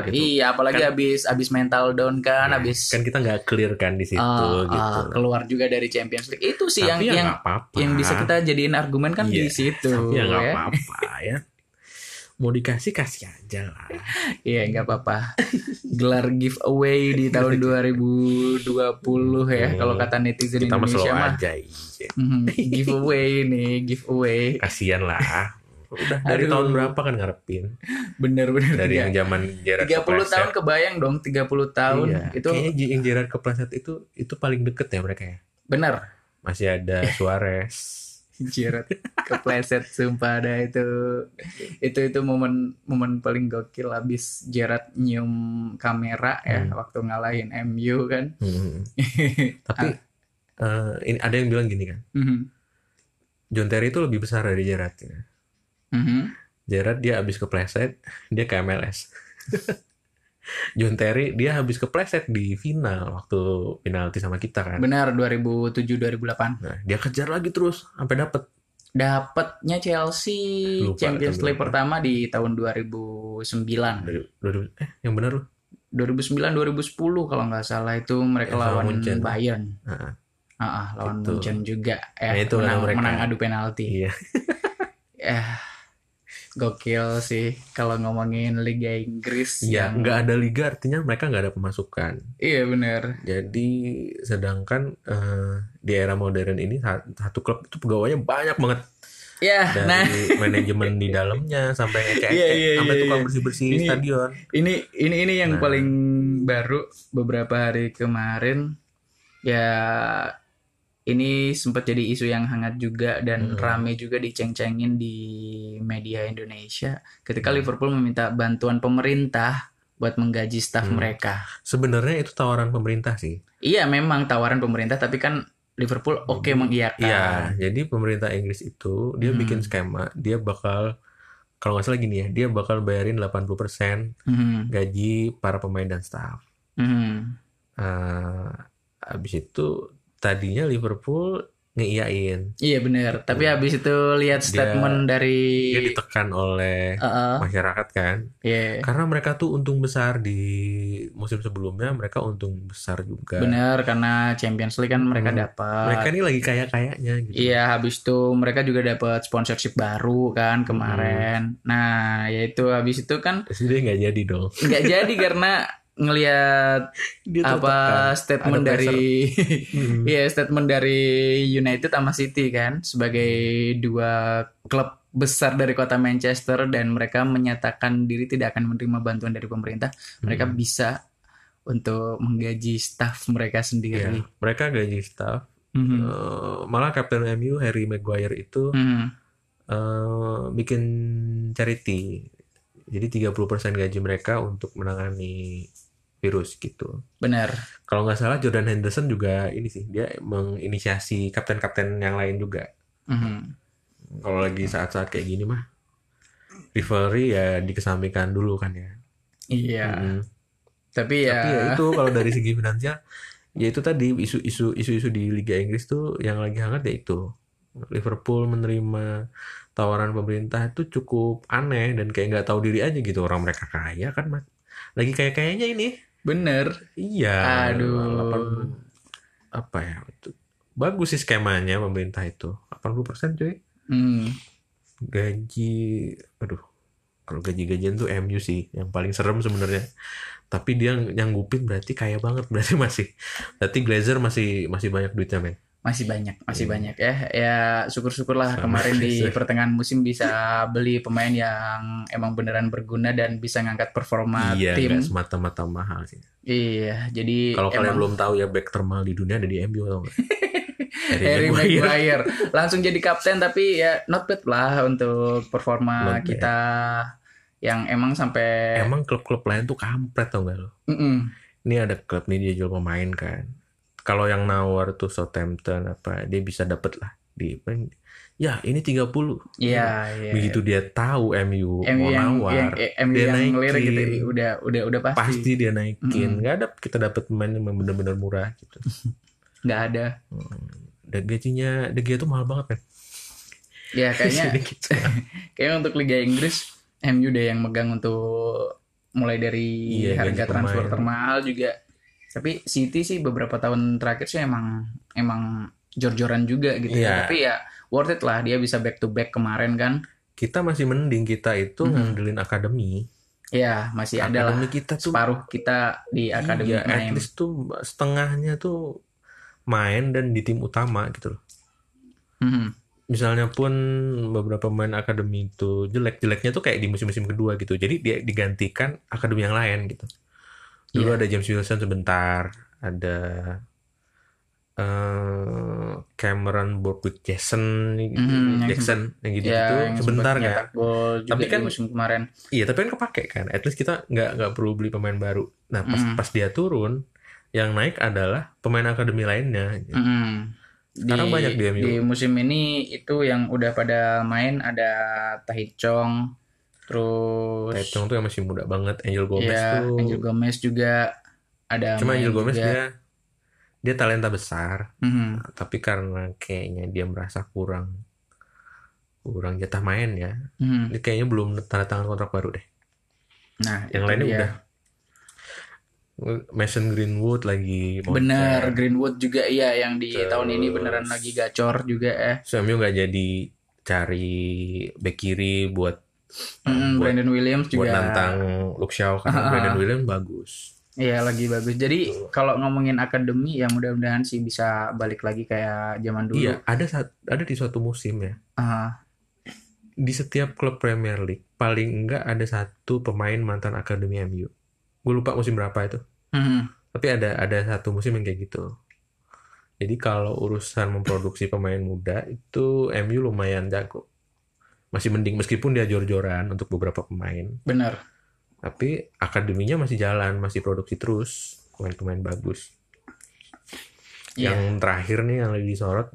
tahu gitu. iya. Apalagi Kan- abis abis mental down kan, Ya, abis kan kita nggak clear kan di situ ah, gitu ah, keluar juga dari Champions League. Itu sih yang tapi ya yang nggak apa-apa yang bisa kita jadiin argumen kan Iya, di situ. tapi ya nggak ya. apa-apa ya mau dikasih kasih aja lah Iya nggak apa-apa. Gelar giveaway di tahun 2020 ya. Hmm. Kalau kata netizen kita Indonesia mah aja iya. mhm, giveaway nih, giveaway. kasian lah udah dari Aduh. tahun berapa kan ngarepin Bener-bener dari tiga- yang zaman Gerard 30 kepleset. tahun kebayang dong 30 tahun Iya, itu kayaknya yang Gerard kepleset itu itu paling deket ya mereka ya benar masih ada Suarez Gerard kepleset sumpah ada itu itu itu momen momen paling gokil abis Gerard nyium kamera ya Hmm. waktu ngalahin MU kan Hmm. tapi eh, ini ada yang bilang gini kan Mhm. John Terry itu lebih besar dari Gerrard ya. Mhm. Gerrard dia habis kepleset dia ke MLS John Terry dia habis kepleset di final waktu penalti sama kita kan? Benar 2007 2008 nah dia kejar lagi terus sampai dapet. Dapatnya Chelsea Lupa, Champions League pertama di tahun 2009 dari, dari eh yang benar loh 2009 2010 kalau nggak salah. Itu mereka Ya, lawan Munchen. Bayern. Nah, Ah, ah, lawan Itu. Munchen juga. Nah, eh itu menang, mereka. menang adu penalti. Iya. Eh Gokil sih kalau ngomongin Liga Inggris Iya, yang nggak ada liga artinya mereka nggak ada pemasukan. Iya bener Jadi sedangkan eh, di era modern ini sa- satu klub itu pegawainya banyak banget Ya dari nah manajemen di dalamnya sampai kayak Iya, iya, sampai iya, tukang iya. bersih bersih Ini- stadion. ini ini ini yang Nah. paling baru beberapa hari kemarin ya ini sempat jadi isu yang hangat juga dan Hmm. rame juga diceng-cengin di media Indonesia ketika Hmm. Liverpool meminta bantuan pemerintah buat menggaji staf Hmm. mereka. Sebenarnya itu tawaran pemerintah sih. Iya memang tawaran pemerintah tapi kan Liverpool oke Jadi, mengiyakan. Iya, jadi pemerintah Inggris itu dia Hmm. bikin skema, dia bakal kalau nggak salah gini ya, dia bakal bayarin 80% Mhm. gaji para pemain dan staff. Mhm. Eh, habis itu tadinya Liverpool ngeiyain. Iya benar. Tapi habis itu lihat Dia- statement dari Dia ditekan oleh Heeh, masyarakat kan. iya. Karena mereka tuh untung besar di musim sebelumnya, mereka untung besar juga. Benar karena Champions League kan mereka Hmm. dapat. Mereka ini lagi kaya-kayanya gitu. Iya, habis itu mereka juga dapat sponsorship baru kan kemarin. Hmm. Nah, yaitu habis itu kan dia nggak jadi dong. nggak jadi karena ngelihat apa tertekan. statement Ada dari Hmm. Iya, statement dari United sama City kan sebagai dua klub besar dari kota Manchester dan mereka menyatakan diri tidak akan menerima bantuan dari pemerintah. Mereka Hmm. bisa untuk menggaji staf mereka sendiri. mereka gaji staff. Mhm. Eh, malah kapten MU Harry Maguire itu Mhm. eh, bikin charity. Jadi 30% gaji mereka untuk menangani virus gitu. Benar. Kalau nggak salah Jordan Henderson juga ini sih dia menginisiasi kapten-kapten yang lain juga. Mhm. Kalau lagi saat-saat kayak gini mah rivalry ya dikesampingkan dulu kan ya. Iya. Mm. Tapi ya, Tapi ya itu kalau dari segi finansial ya itu tadi isu-isu isu-isu di Liga Inggris tuh yang lagi hangat ya itu. Liverpool menerima tawaran pemerintah itu cukup aneh dan kayak nggak tahu diri aja gitu orang mereka kaya kan lagi kayak kayaknya ini bener. iya. Aduh. delapan- apa ya? Itu bagus sih skemanya pemerintah itu. 80% cuy. Hmm. gaji aduh. Kalau gaji-gajian tuh MU sih yang paling serem sebenarnya. Tapi dia nyanggupin berarti kaya banget berarti masih. Berarti Glazer masih masih banyak duitnya men Masih banyak, masih Iya. banyak ya. Ya syukur-syukurlah Sama kemarin di pertengahan musim bisa beli pemain yang emang beneran berguna dan bisa ngangkat performa iya tim. nggak semata-mata mahal sih Iya, jadi kalau kalian belum tahu ya back termahal di dunia ada di MU tau nggak Harry Maguire langsung jadi kapten tapi ya not bad lah untuk performa Not bad. kita yang emang sampai emang klub-klub lain tuh kampret tau gak lo Mm-mm. ini ada klub nih dia jual pemain kan kalau yang nawar tuh Southampton apa dia bisa dapet lah di ya ini 30 Iya, iya. begitu dia tahu MU, MU mau yang, nawar yang, MU dia yang naikin. gitu udah udah udah pasti pasti dia naikin nggak ada kita dapat pemain yang benar-benar murah gitu nggak ada. dan gajinya De Gea tuh mahal banget kan Ya kayaknya gitu. kayaknya untuk Liga Inggris MU deh yang megang untuk mulai dari Iya, harga transfer pemain. termahal juga. Tapi City sih beberapa tahun terakhir sih emang emang jor-joran juga gitu. ya. Iya. Tapi ya worth it lah dia bisa back to back kemarin kan. kita masih mending kita itu Mhm. ngandelin akademi Ya masih ada lah kita tuh separuh kita di akademi iya, at main. least tuh setengahnya tuh main dan di tim utama gitu loh Mhm. misalnya pun beberapa pemain akademi itu jelek-jeleknya tuh kayak di musim-musim kedua gitu. Jadi dia digantikan akademi yang lain gitu. Dulu Iya. ada James Wilson sebentar, ada eh, Cameron Borthwick Jackson, yang Jackson yang gitu-gitu Ya, yang sebentar kan. Tapi di kan- musim kemarin. Iya, tapi kan kepake kan. At least kita nggak nggak perlu beli pemain baru. Nah, pas Mhm. pas dia turun, yang naik adalah pemain akademi lainnya. gitu. Mm-mm. Sekarang banyak di MU. Di musim ini itu yang udah pada main ada Tahit Chong, terus Taecong tuh yang masih muda banget, Angel Gomez ya tuh. Angel Gomez juga ada Cuma Angel Gomez juga. dia dia talenta besar, Mhm. tapi karena kayaknya dia merasa kurang kurang jatah main ya. Mhm. Dia kayaknya belum tanda tangan kontrak baru deh. Nah, Yang lainnya dia. udah. Mason Greenwood lagi mau Bener. Greenwood juga iya yang di Terus- tahun ini beneran lagi gacor juga eh. Samuel nggak jadi cari back kiri buat Mm, buat- Brandon Williams buat juga nantang Luke Shaw karena. Brandon Williams bagus. Iya lagi bagus. Jadi kalau ngomongin akademi ya mudah-mudahan sih bisa balik lagi kayak zaman dulu. Iya, ada saat ada di suatu musim ya. Ah, Di setiap klub Premier League paling enggak ada satu pemain mantan akademi MU. Gue lupa musim berapa itu. mm, Tapi ada ada satu musim yang kayak gitu. Jadi kalau urusan memproduksi pemain muda itu MU lumayan jago. Masih mending meskipun dia jor-joran untuk beberapa pemain, bener. tapi akademinya masih jalan, masih produksi terus pemain-pemain bagus. Iya. Yang terakhir nih yang lagi disorot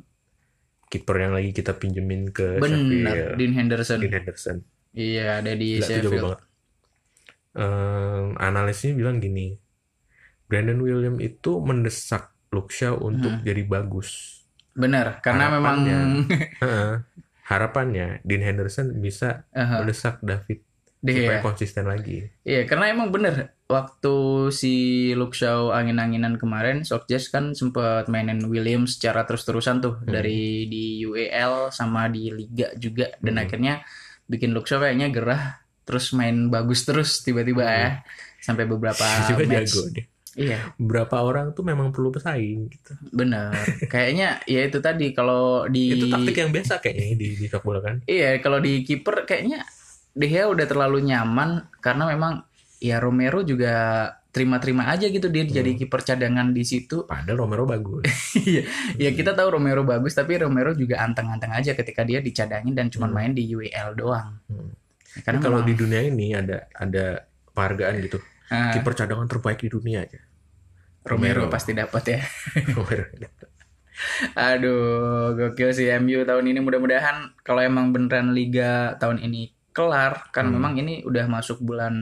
kiper yang lagi kita pinjemin ke. Sheffield, Dean Henderson. Dean Henderson. Iya ada di Gila, Sheffield. banget. Ehm, analisnya bilang gini, Brandon William itu mendesak Luke Shaw untuk Hmm. jadi bagus. Bener. Karena memang. Harapannya. Heeh. Harapannya Dean Henderson bisa Aha, mendesak David deh, supaya ya. konsisten lagi. Iya, karena emang bener waktu si Luke Shaw angin-anginan kemarin, Solskjaer kan sempat mainin Williams secara terus-terusan tuh Hmm. dari di UEL sama di Liga juga dan Hmm. akhirnya bikin Luke Shaw kayaknya gerah terus main bagus terus tiba-tiba Hmm. ya sampai beberapa match. jago dia. Iya, Berapa orang tuh memang perlu pesaing gitu. bener. Kayaknya ya itu tadi kalau di Itu taktik yang biasa kayaknya di di sepak bola kan. Iya, kalau di kiper kayaknya Gea udah terlalu nyaman karena memang ya Romero juga terima-terima aja gitu dia jadi Hmm. kiper cadangan di situ. Padahal Romero bagus. Iya, ya kita tahu Romero bagus tapi Romero juga anteng-anteng aja ketika dia dicadangin dan cuma Hmm. main di UEL doang. Hmm. Karena kalau memang- di dunia ini ada ada penghargaan gitu. Ah, Kiper cadangan terbaik di dunia aja. Romero Romero. pasti dapat ya. Romero. Aduh, gokil sih MU tahun ini mudah-mudahan kalau emang beneran liga tahun ini kelar kan Hmm. memang ini udah masuk bulan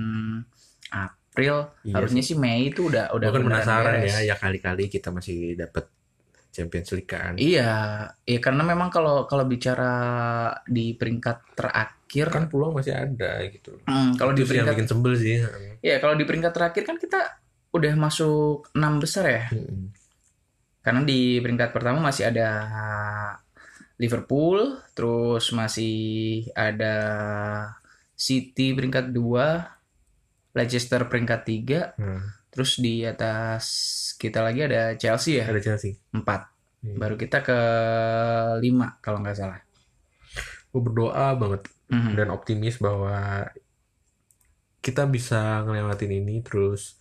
April Iya harusnya sih Mei itu udah udah kan beneran penasaran beres. ya, ya kali-kali kita masih dapat Champions League kan. Iya, iya karena memang kalau kalau bicara di peringkat terakhir Kan peluang masih ada gitu. hmm, kalau di sih yang peringkat bikin sebel sih. Iya, kalau di peringkat terakhir kan kita udah masuk enam besar ya. Hmm. Karena di peringkat pertama masih ada Liverpool, terus masih ada City peringkat 2, Leicester peringkat 3, Hmm. terus di atas kita lagi ada Chelsea ya, Ada Chelsea. 4. Hmm. Baru kita ke 5 kalau nggak salah. Gue berdoa banget Mhm. dan optimis bahwa kita bisa ngelewatin ini terus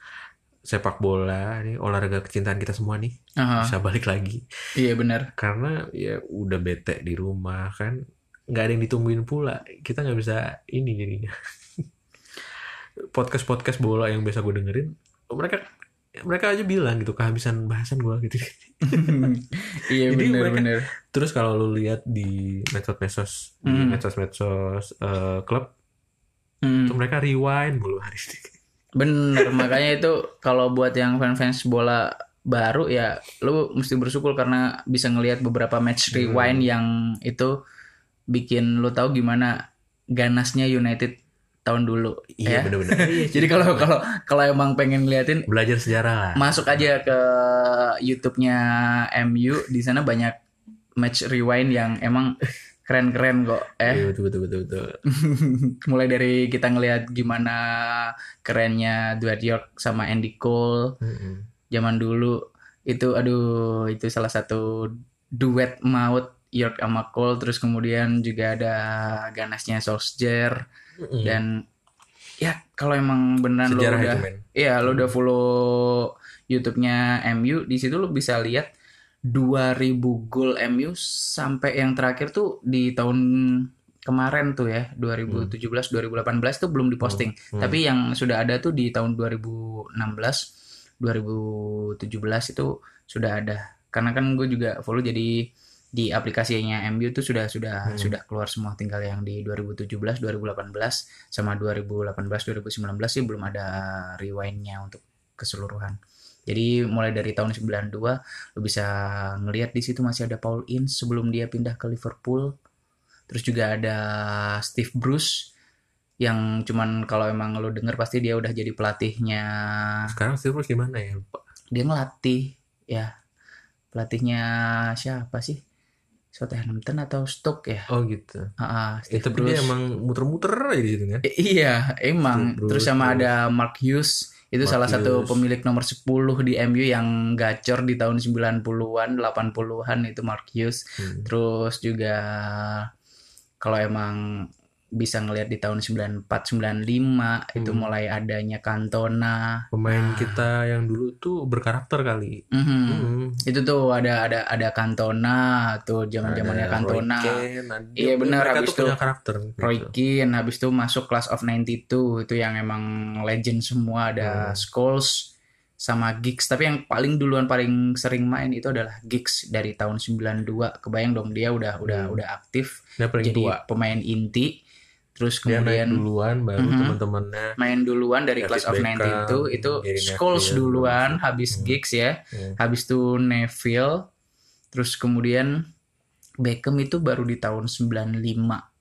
sepak bola nih olahraga kecintaan kita semua nih Aha, bisa balik lagi iya benar. karena ya udah bete di rumah kan nggak ada yang ditungguin pula kita nggak bisa ini jadinya podcast podcast bola yang biasa gue dengerin mereka mereka aja bilang gitu kehabisan bahasan gue gitu iya benar benar. terus kalau lu lihat di medsos-medsos di Hmm. medsos-medsos eh, klub Hmm. tuh mereka rewind mulu hari ini Bener, makanya itu kalau buat yang fans-fans bola baru ya lu mesti bersyukur karena bisa ngelihat beberapa match Hmm. rewind yang itu bikin lu tahu gimana ganasnya United tahun dulu iya ya. bener-bener Iya, Jadi kalau kalau kalau emang pengen ngeliatin belajar sejarah lah masuk aja ke YouTube-nya MU di sana banyak match rewind yang emang keren-keren kok eh. Iya, betul betul betul betul. Mulai dari kita ngelihat gimana kerennya Dwight York sama Andy Cole. Mm-mm. zaman dulu itu aduh itu salah satu duet maut York sama Cole. Terus kemudian juga ada ganasnya Solskjaer. Mm-mm. dan ya kalau emang beneran lo udah Iya, lo udah follow YouTube-nya MU, di situ lo bisa lihat 2000 gol MU sampai yang terakhir tuh di tahun kemarin tuh ya, 2017 2018 tuh belum diposting. Hmm. Tapi yang sudah ada tuh di tahun 2016 2017 itu sudah ada. Karena kan gue juga follow jadi di aplikasinya MU tuh sudah sudah Hmm. sudah keluar semua tinggal yang di 2017 2018 sama 2018 2019 sih belum ada rewindnya untuk keseluruhan. Jadi mulai dari tahun 92 lu bisa ngelihat di situ masih ada Paul Ince sebelum dia pindah ke Liverpool. Terus juga ada Steve Bruce yang cuman kalau emang lu denger pasti dia udah jadi pelatihnya. sekarang Steve Bruce gimana ya lupa Dia ngelatih ya. Pelatihnya siapa sih? Southampton atau Stoke ya Oh gitu. Eh, Steve tapi dia Bruce. emang muter-muter aja di situ kan. I- iya emang Steve terus Bruce, sama terus- ada Mark Hughes itu Mark salah satu pemilik nomor 10 di MU yang gacor di tahun 90-an 80-an itu Mark Hughes Hmm. Terus juga kalau emang bisa ngelihat di tahun 94 95 itu Hmm. mulai adanya Cantona. Pemain Ah. kita yang dulu tuh berkarakter kali. Mhm. Hmm. Itu tuh ada ada ada Cantona tuh zaman-zamannya Ada Cantona. Iya, benar, habis tuh punya itu karakter. Roy gitu. Keane habis itu masuk Class of 92 itu yang emang legend semua ada Hmm. Scholes sama Giggs tapi yang paling duluan paling sering main itu adalah Giggs dari tahun 92 kebayang dong dia udah udah Hmm. udah aktif Dia paling jadi tua. pemain inti terus kemudian duluan baru Mhm. teman-temannya. main duluan dari David Class of Beckham, 92 itu Scholes Neville, duluan dulu. habis Hmm. Giggs ya Hmm. habis itu Neville terus kemudian Beckham itu baru di tahun 95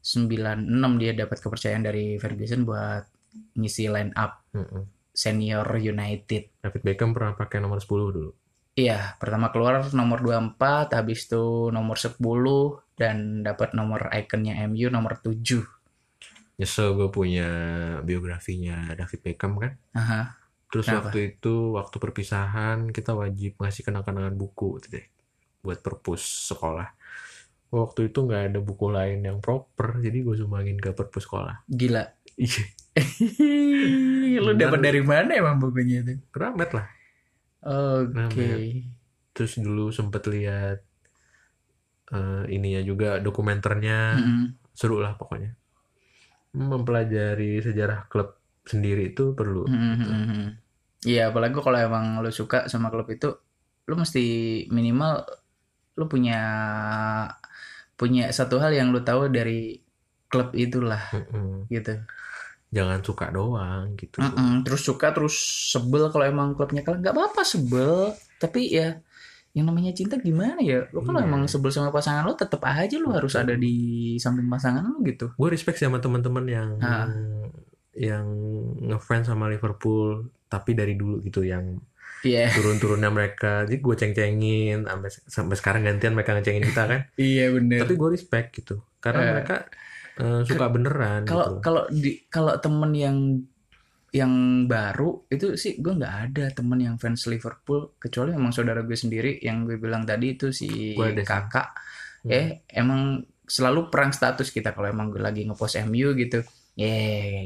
96 dia dapat kepercayaan dari Ferguson buat ngisi line up Mm-mm. senior United David Beckham pernah pakai nomor 10 dulu. Iya, pertama keluar nomor 24, habis itu nomor 10 dan dapat nomor ikonnya MU nomor 7. Nyesel gue punya biografinya David Beckham kan. Aha. Terus Kenapa? waktu itu waktu perpisahan kita wajib ngasih kenang-kenangan buku gitu deh buat perpus sekolah. Waktu itu nggak ada buku lain yang proper, jadi gue sumbangin ke perpus sekolah. Gila. Iya, Lu dapat dari mana emang bukunya itu? keramet lah. Oke. Keramet. Terus dulu sempet lihat eh, ininya juga dokumenternya, Mm-mm. seru lah pokoknya. Mempelajari sejarah klub sendiri itu perlu. Mm-mm. Iya, apalagi kalau emang lu suka sama klub itu, lu mesti minimal lu punya punya satu hal yang lu tahu dari klub itulah Mm-mm. gitu. Jangan suka doang gitu. Mm-mm, terus suka terus sebel kalau emang klubnya kalah nggak apa-apa sebel tapi ya yang namanya cinta gimana ya? Lo kalau Iya. emang sebel sama pasangan lo tetap aja lo harus ada di samping pasangan lo gitu. Gue respect sama teman-teman yang Ah. yang ngefans sama Liverpool tapi dari dulu gitu yang iya. turun-turunnya mereka. Jadi gue ceng-cengin sampai sampai sekarang gantian mereka ngecengin kita kan? Iya bener. Tapi gue respect gitu. Karena Eh. mereka eh, suka beneran kalau gitu kalau di kalau temen yang yang baru itu sih gue nggak ada temen yang fans Liverpool kecuali emang saudara gue sendiri yang gue bilang tadi itu si Gua ada sih. kakak Hmm. eh emang selalu perang status kita kalau emang gue lagi ngepost MU gitu ya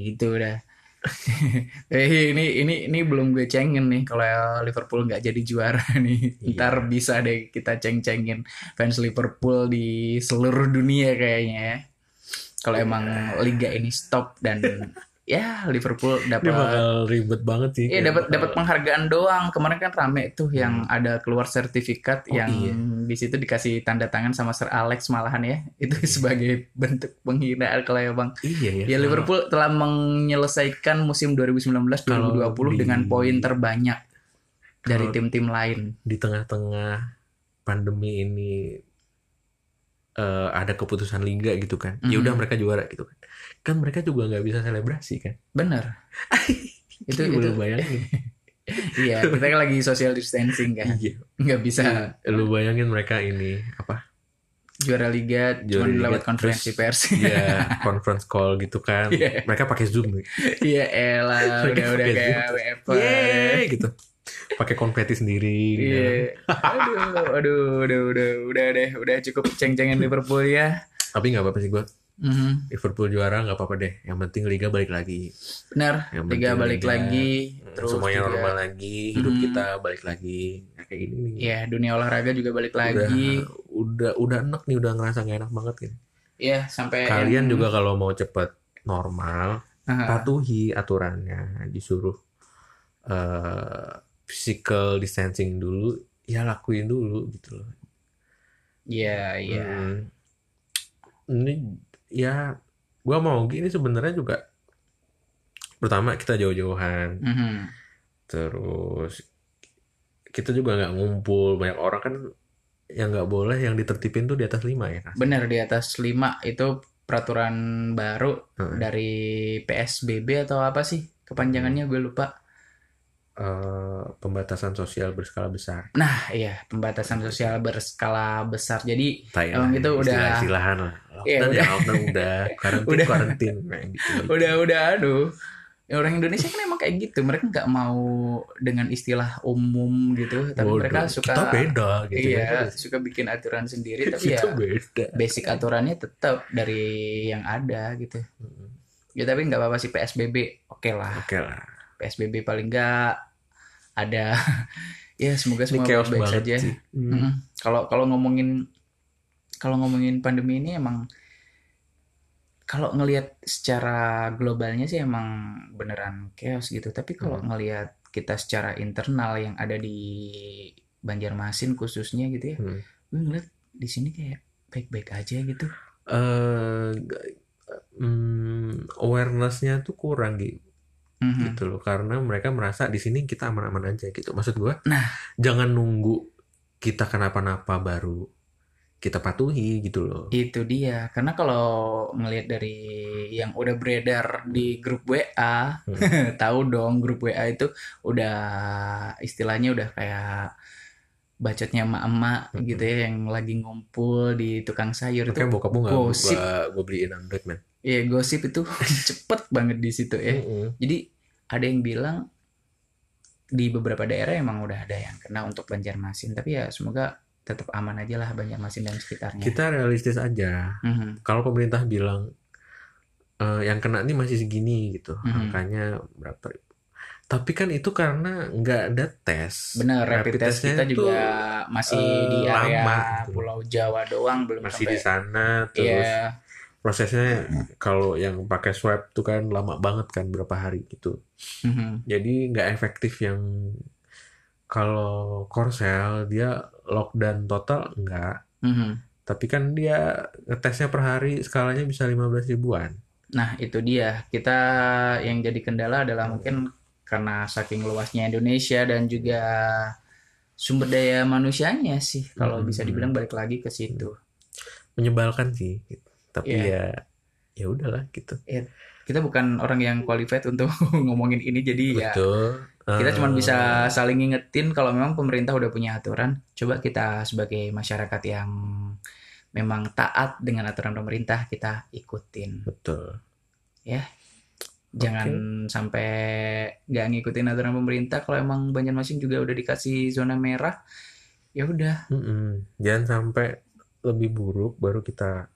gitu udah eh ini ini ini belum gue cengin nih kalau Liverpool nggak jadi juara nih Iya. ntar bisa deh kita ceng-cengin fans Liverpool di seluruh dunia kayaknya ya kalau Iya. emang liga ini stop dan ya Liverpool dapat bakal ribet banget sih Iya dapat bakal- dapat penghargaan doang. Kemarin kan rame tuh yang ada keluar sertifikat Oh, yang iya. di situ dikasih tanda tangan sama Sir Alex malahan ya. Itu sebagai bentuk penghinaan kalau ya Bang. iya ya Ya Liverpool telah menyelesaikan musim 2019-2020 Kalau di- dengan poin terbanyak dari Kalau- tim-tim lain. di tengah-tengah pandemi ini eh, ada keputusan liga gitu kan ya Mhm. udah mereka juara gitu kan kan mereka juga nggak bisa selebrasi kan Bener. itu Lu itu bayangin iya kita kan lagi social distancing kan. iya Nggak bisa lu bayangin mereka ini apa juara liga Juara cuma liga, lewat konferensi pers. ya conference call gitu kan Iya. mereka pakai zoom nih Iya elah udah udah kayak. WFH. Gitu pakai konfeti sendiri di dalam. Iya. Aduh, aduh, udah, udah, udah deh, udah cukup ceng-cengin Liverpool ya. tapi nggak apa-apa sih gua Mhm. Liverpool juara nggak apa-apa deh yang penting liga balik lagi Benar, Yang Liga balik Liga, lagi, terus semuanya juga, normal lagi hidup Mhm. kita balik lagi Nah, kayak gini nih ya dunia olahraga juga balik lagi. udah udah enak nih udah ngerasa gak enak banget gitu. Ya sampai Kalian yang- juga kalau mau cepet normal, Aha. patuhi aturannya, disuruh eh physical distancing dulu, ya lakuin dulu gitu loh. Iya, iya. Hmm. Ini ya gua mau gini sebenarnya juga pertama kita jauh-jauhan, Mhm. terus kita juga nggak ngumpul banyak orang kan yang nggak boleh yang ditertipin tuh di atas lima ya. Benar di atas 5 itu peraturan baru Heeh. dari PSBB atau apa sih? Kepanjangannya gue lupa. Eh, pembatasan sosial berskala besar. Nah, iya, pembatasan sosial berskala besar. Jadi Tai Emang lah, itu udah- istilah-istilahan lah. Iya, Lockdown ya udah. udah, karantin Udah. karantin. Gitu. udah udah aduh. Ya, orang Indonesia kan emang kayak gitu. Mereka nggak mau dengan istilah umum gitu, tapi Bodoh. mereka suka kita beda gitu iya, ya. suka bikin aturan sendiri tapi ya beda. basic aturannya tetap dari yang ada gitu. Ya tapi nggak apa-apa sih PSBB, oke lah. Oke lah. PSBB paling nggak ada ya semoga semua baik banget saja. Hmm. Mm. Kalau kalau ngomongin kalau ngomongin pandemi ini emang kalau ngelihat secara globalnya sih emang beneran chaos gitu. Tapi kalau Hmm. ngelihat kita secara internal yang ada di Banjarmasin khususnya gitu ya, Hmm. gue ngeliat di sini kayak baik-baik aja gitu. G- hmm, awareness-nya tuh kurang gitu. Mhm. gitu loh karena mereka merasa di sini kita aman-aman aja gitu maksud gua Nah. jangan nunggu kita kenapa-napa baru kita patuhi gitu loh Itu dia. Karena kalau ngelihat dari yang udah beredar di grup WA, Hmm. tahu dong grup WA itu udah istilahnya udah kayak bacotnya emak-emak Hmm. gitu ya yang lagi ngumpul di tukang sayur itu. makanya bokap gua nggak gosip. gua, gua beliin Android man Iya, gosip itu cepet banget di situ ya. Mm-mm. Jadi ada yang bilang di beberapa daerah emang udah ada yang kena untuk Banjarmasin, tapi ya semoga tetap aman aja lah Banjarmasin dan sekitarnya. kita realistis aja Mhm. kalau pemerintah bilang eh, yang kena ini masih segini gitu Mhm. angkanya berapa tapi kan itu karena nggak ada tes Bener, rapid, test testnya kita juga masih eh, di area lama gitu. Pulau Jawa doang, belum masih sampai. di sana terus Iya, prosesnya kalau yang pakai swab tuh kan lama banget kan berapa hari gitu mhm. jadi nggak efektif yang kalau Korsel dia lockdown total enggak Mhm. tapi kan dia ngetesnya per hari skalanya bisa 15 ribuan Nah, itu dia. Kita yang jadi kendala adalah mungkin karena saking luasnya Indonesia dan juga sumber daya manusianya sih, kalau Mhm. bisa dibilang balik lagi ke situ. menyebalkan sih tapi Iya. ya ya udahlah gitu Kita bukan orang yang qualified untuk ngomongin ini, jadi ya betul kita cuma bisa saling ngingetin kalau memang pemerintah udah punya aturan, coba kita sebagai masyarakat yang memang taat dengan aturan pemerintah kita ikutin. betul Jangan sampai nggak ngikutin aturan pemerintah. Kalau emang Banjarmasin juga udah dikasih zona merah, ya udah. Mm-mm. jangan sampai lebih buruk baru kita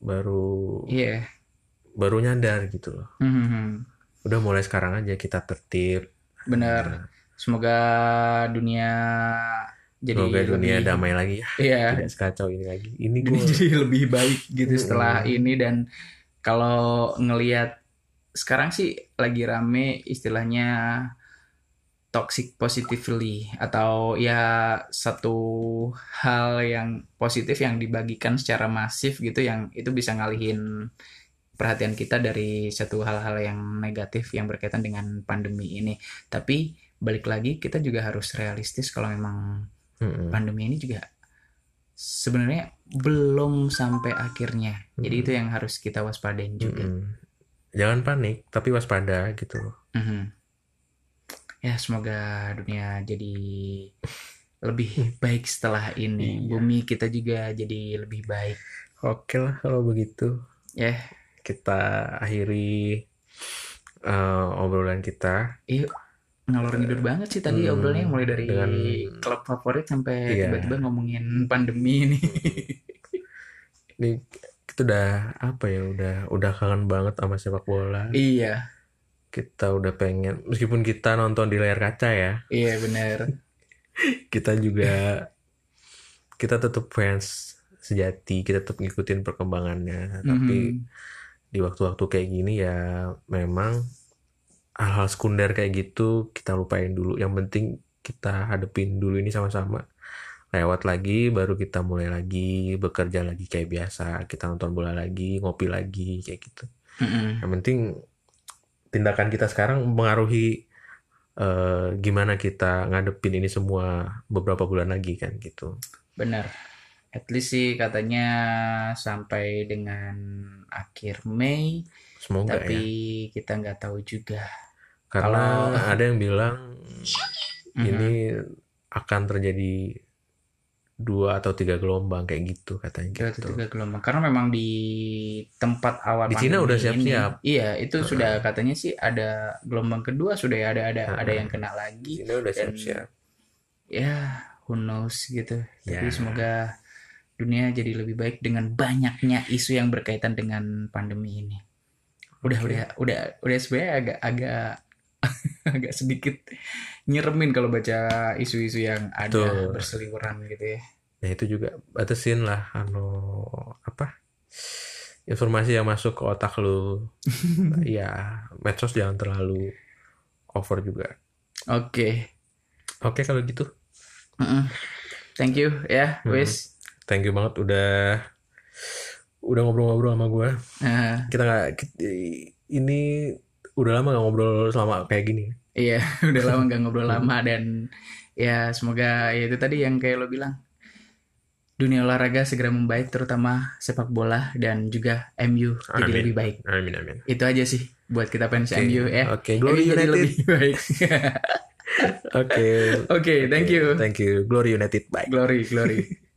baru Iya. baru nyadar gitu loh. Hmm, udah mulai sekarang aja kita tertib. Bener. Nah, Semoga dunia jadi semoga dunia lebih- damai lagi. Ya Iya, tidak sekacau ini lagi. Ini gue jadi lebih baik gitu setelah ini dan kalau ngelihat sekarang sih lagi rame istilahnya toxic positively atau ya satu hal yang positif yang dibagikan secara masif gitu yang itu bisa ngalihin perhatian kita dari satu hal-hal yang negatif yang berkaitan dengan pandemi ini. Tapi balik lagi kita juga harus realistis kalau memang pandemi ini juga sebenarnya belum sampai akhirnya. Jadi Mm. itu yang harus kita waspadain juga. jangan panik tapi waspada gitu loh Mhm. Ya semoga dunia jadi lebih baik setelah ini. Iya. Bumi kita juga jadi lebih baik. oke lah kalau begitu Ya, kita akhiri eh, obrolan kita ngalor ngidul banget sih tadi Hmm, obrolannya mulai dari dengan- klub favorit sampai Iya. tiba-tiba ngomongin pandemi ini. ini kita udah apa ya udah udah kangen banget sama sepak bola iya, kita udah pengen meskipun kita nonton di layar kaca ya iya benar. kita juga kita tetap fans sejati kita tetap ngikutin perkembangannya tapi Mhm. di waktu-waktu kayak gini ya memang hal-hal sekunder kayak gitu kita lupain dulu. Yang penting kita hadepin dulu ini sama-sama. Lewat lagi baru kita mulai lagi bekerja lagi kayak biasa. Kita nonton bola lagi ngopi lagi kayak gitu. Mhm. yang penting tindakan kita sekarang mempengaruhi eh, gimana kita ngadepin ini semua beberapa bulan lagi kan gitu. Benar. At least sih katanya sampai dengan akhir Mei, semoga tapi ya. kita nggak tahu juga. Karena Kalau- ada yang bilang Mhm. ini akan terjadi dua atau tiga gelombang kayak gitu katanya Dua atau gitu. tiga gelombang karena memang di tempat awal Di Cina udah ini, siap-siap. iya itu sudah katanya sih ada gelombang kedua sudah ya, ada ada ada yang kena lagi Cina udah Dan- siap-siap. ya who knows gitu tapi Ya. semoga dunia jadi lebih baik dengan banyaknya isu yang berkaitan dengan pandemi ini udah Oke. udah udah udah sebenarnya agak agak agak sedikit nyeremin kalau baca isu-isu yang ada Betul. berseliweran gitu ya Nah itu juga batasin lah anu apa informasi yang masuk ke otak lu. ya medsos jangan terlalu over juga. oke Oke kalau gitu, thank you ya Mm-mm. wis thank you banget udah udah ngobrol-ngobrol sama gue. Nah, Kita nggak ini udah lama nggak ngobrol selama kayak gini. Iya, udah lama nggak ngobrol lama dan ya semoga ya itu tadi yang kayak lo bilang dunia olahraga segera membaik terutama sepak bola dan juga MU jadi Amin. lebih baik. Amin amin. Itu aja sih buat kita fans Oke, MU ya. Oke, Glory MU jadi United. lebih baik. Oke. Oke, thank you. Thank you. Glory United. Bye. Glory, glory.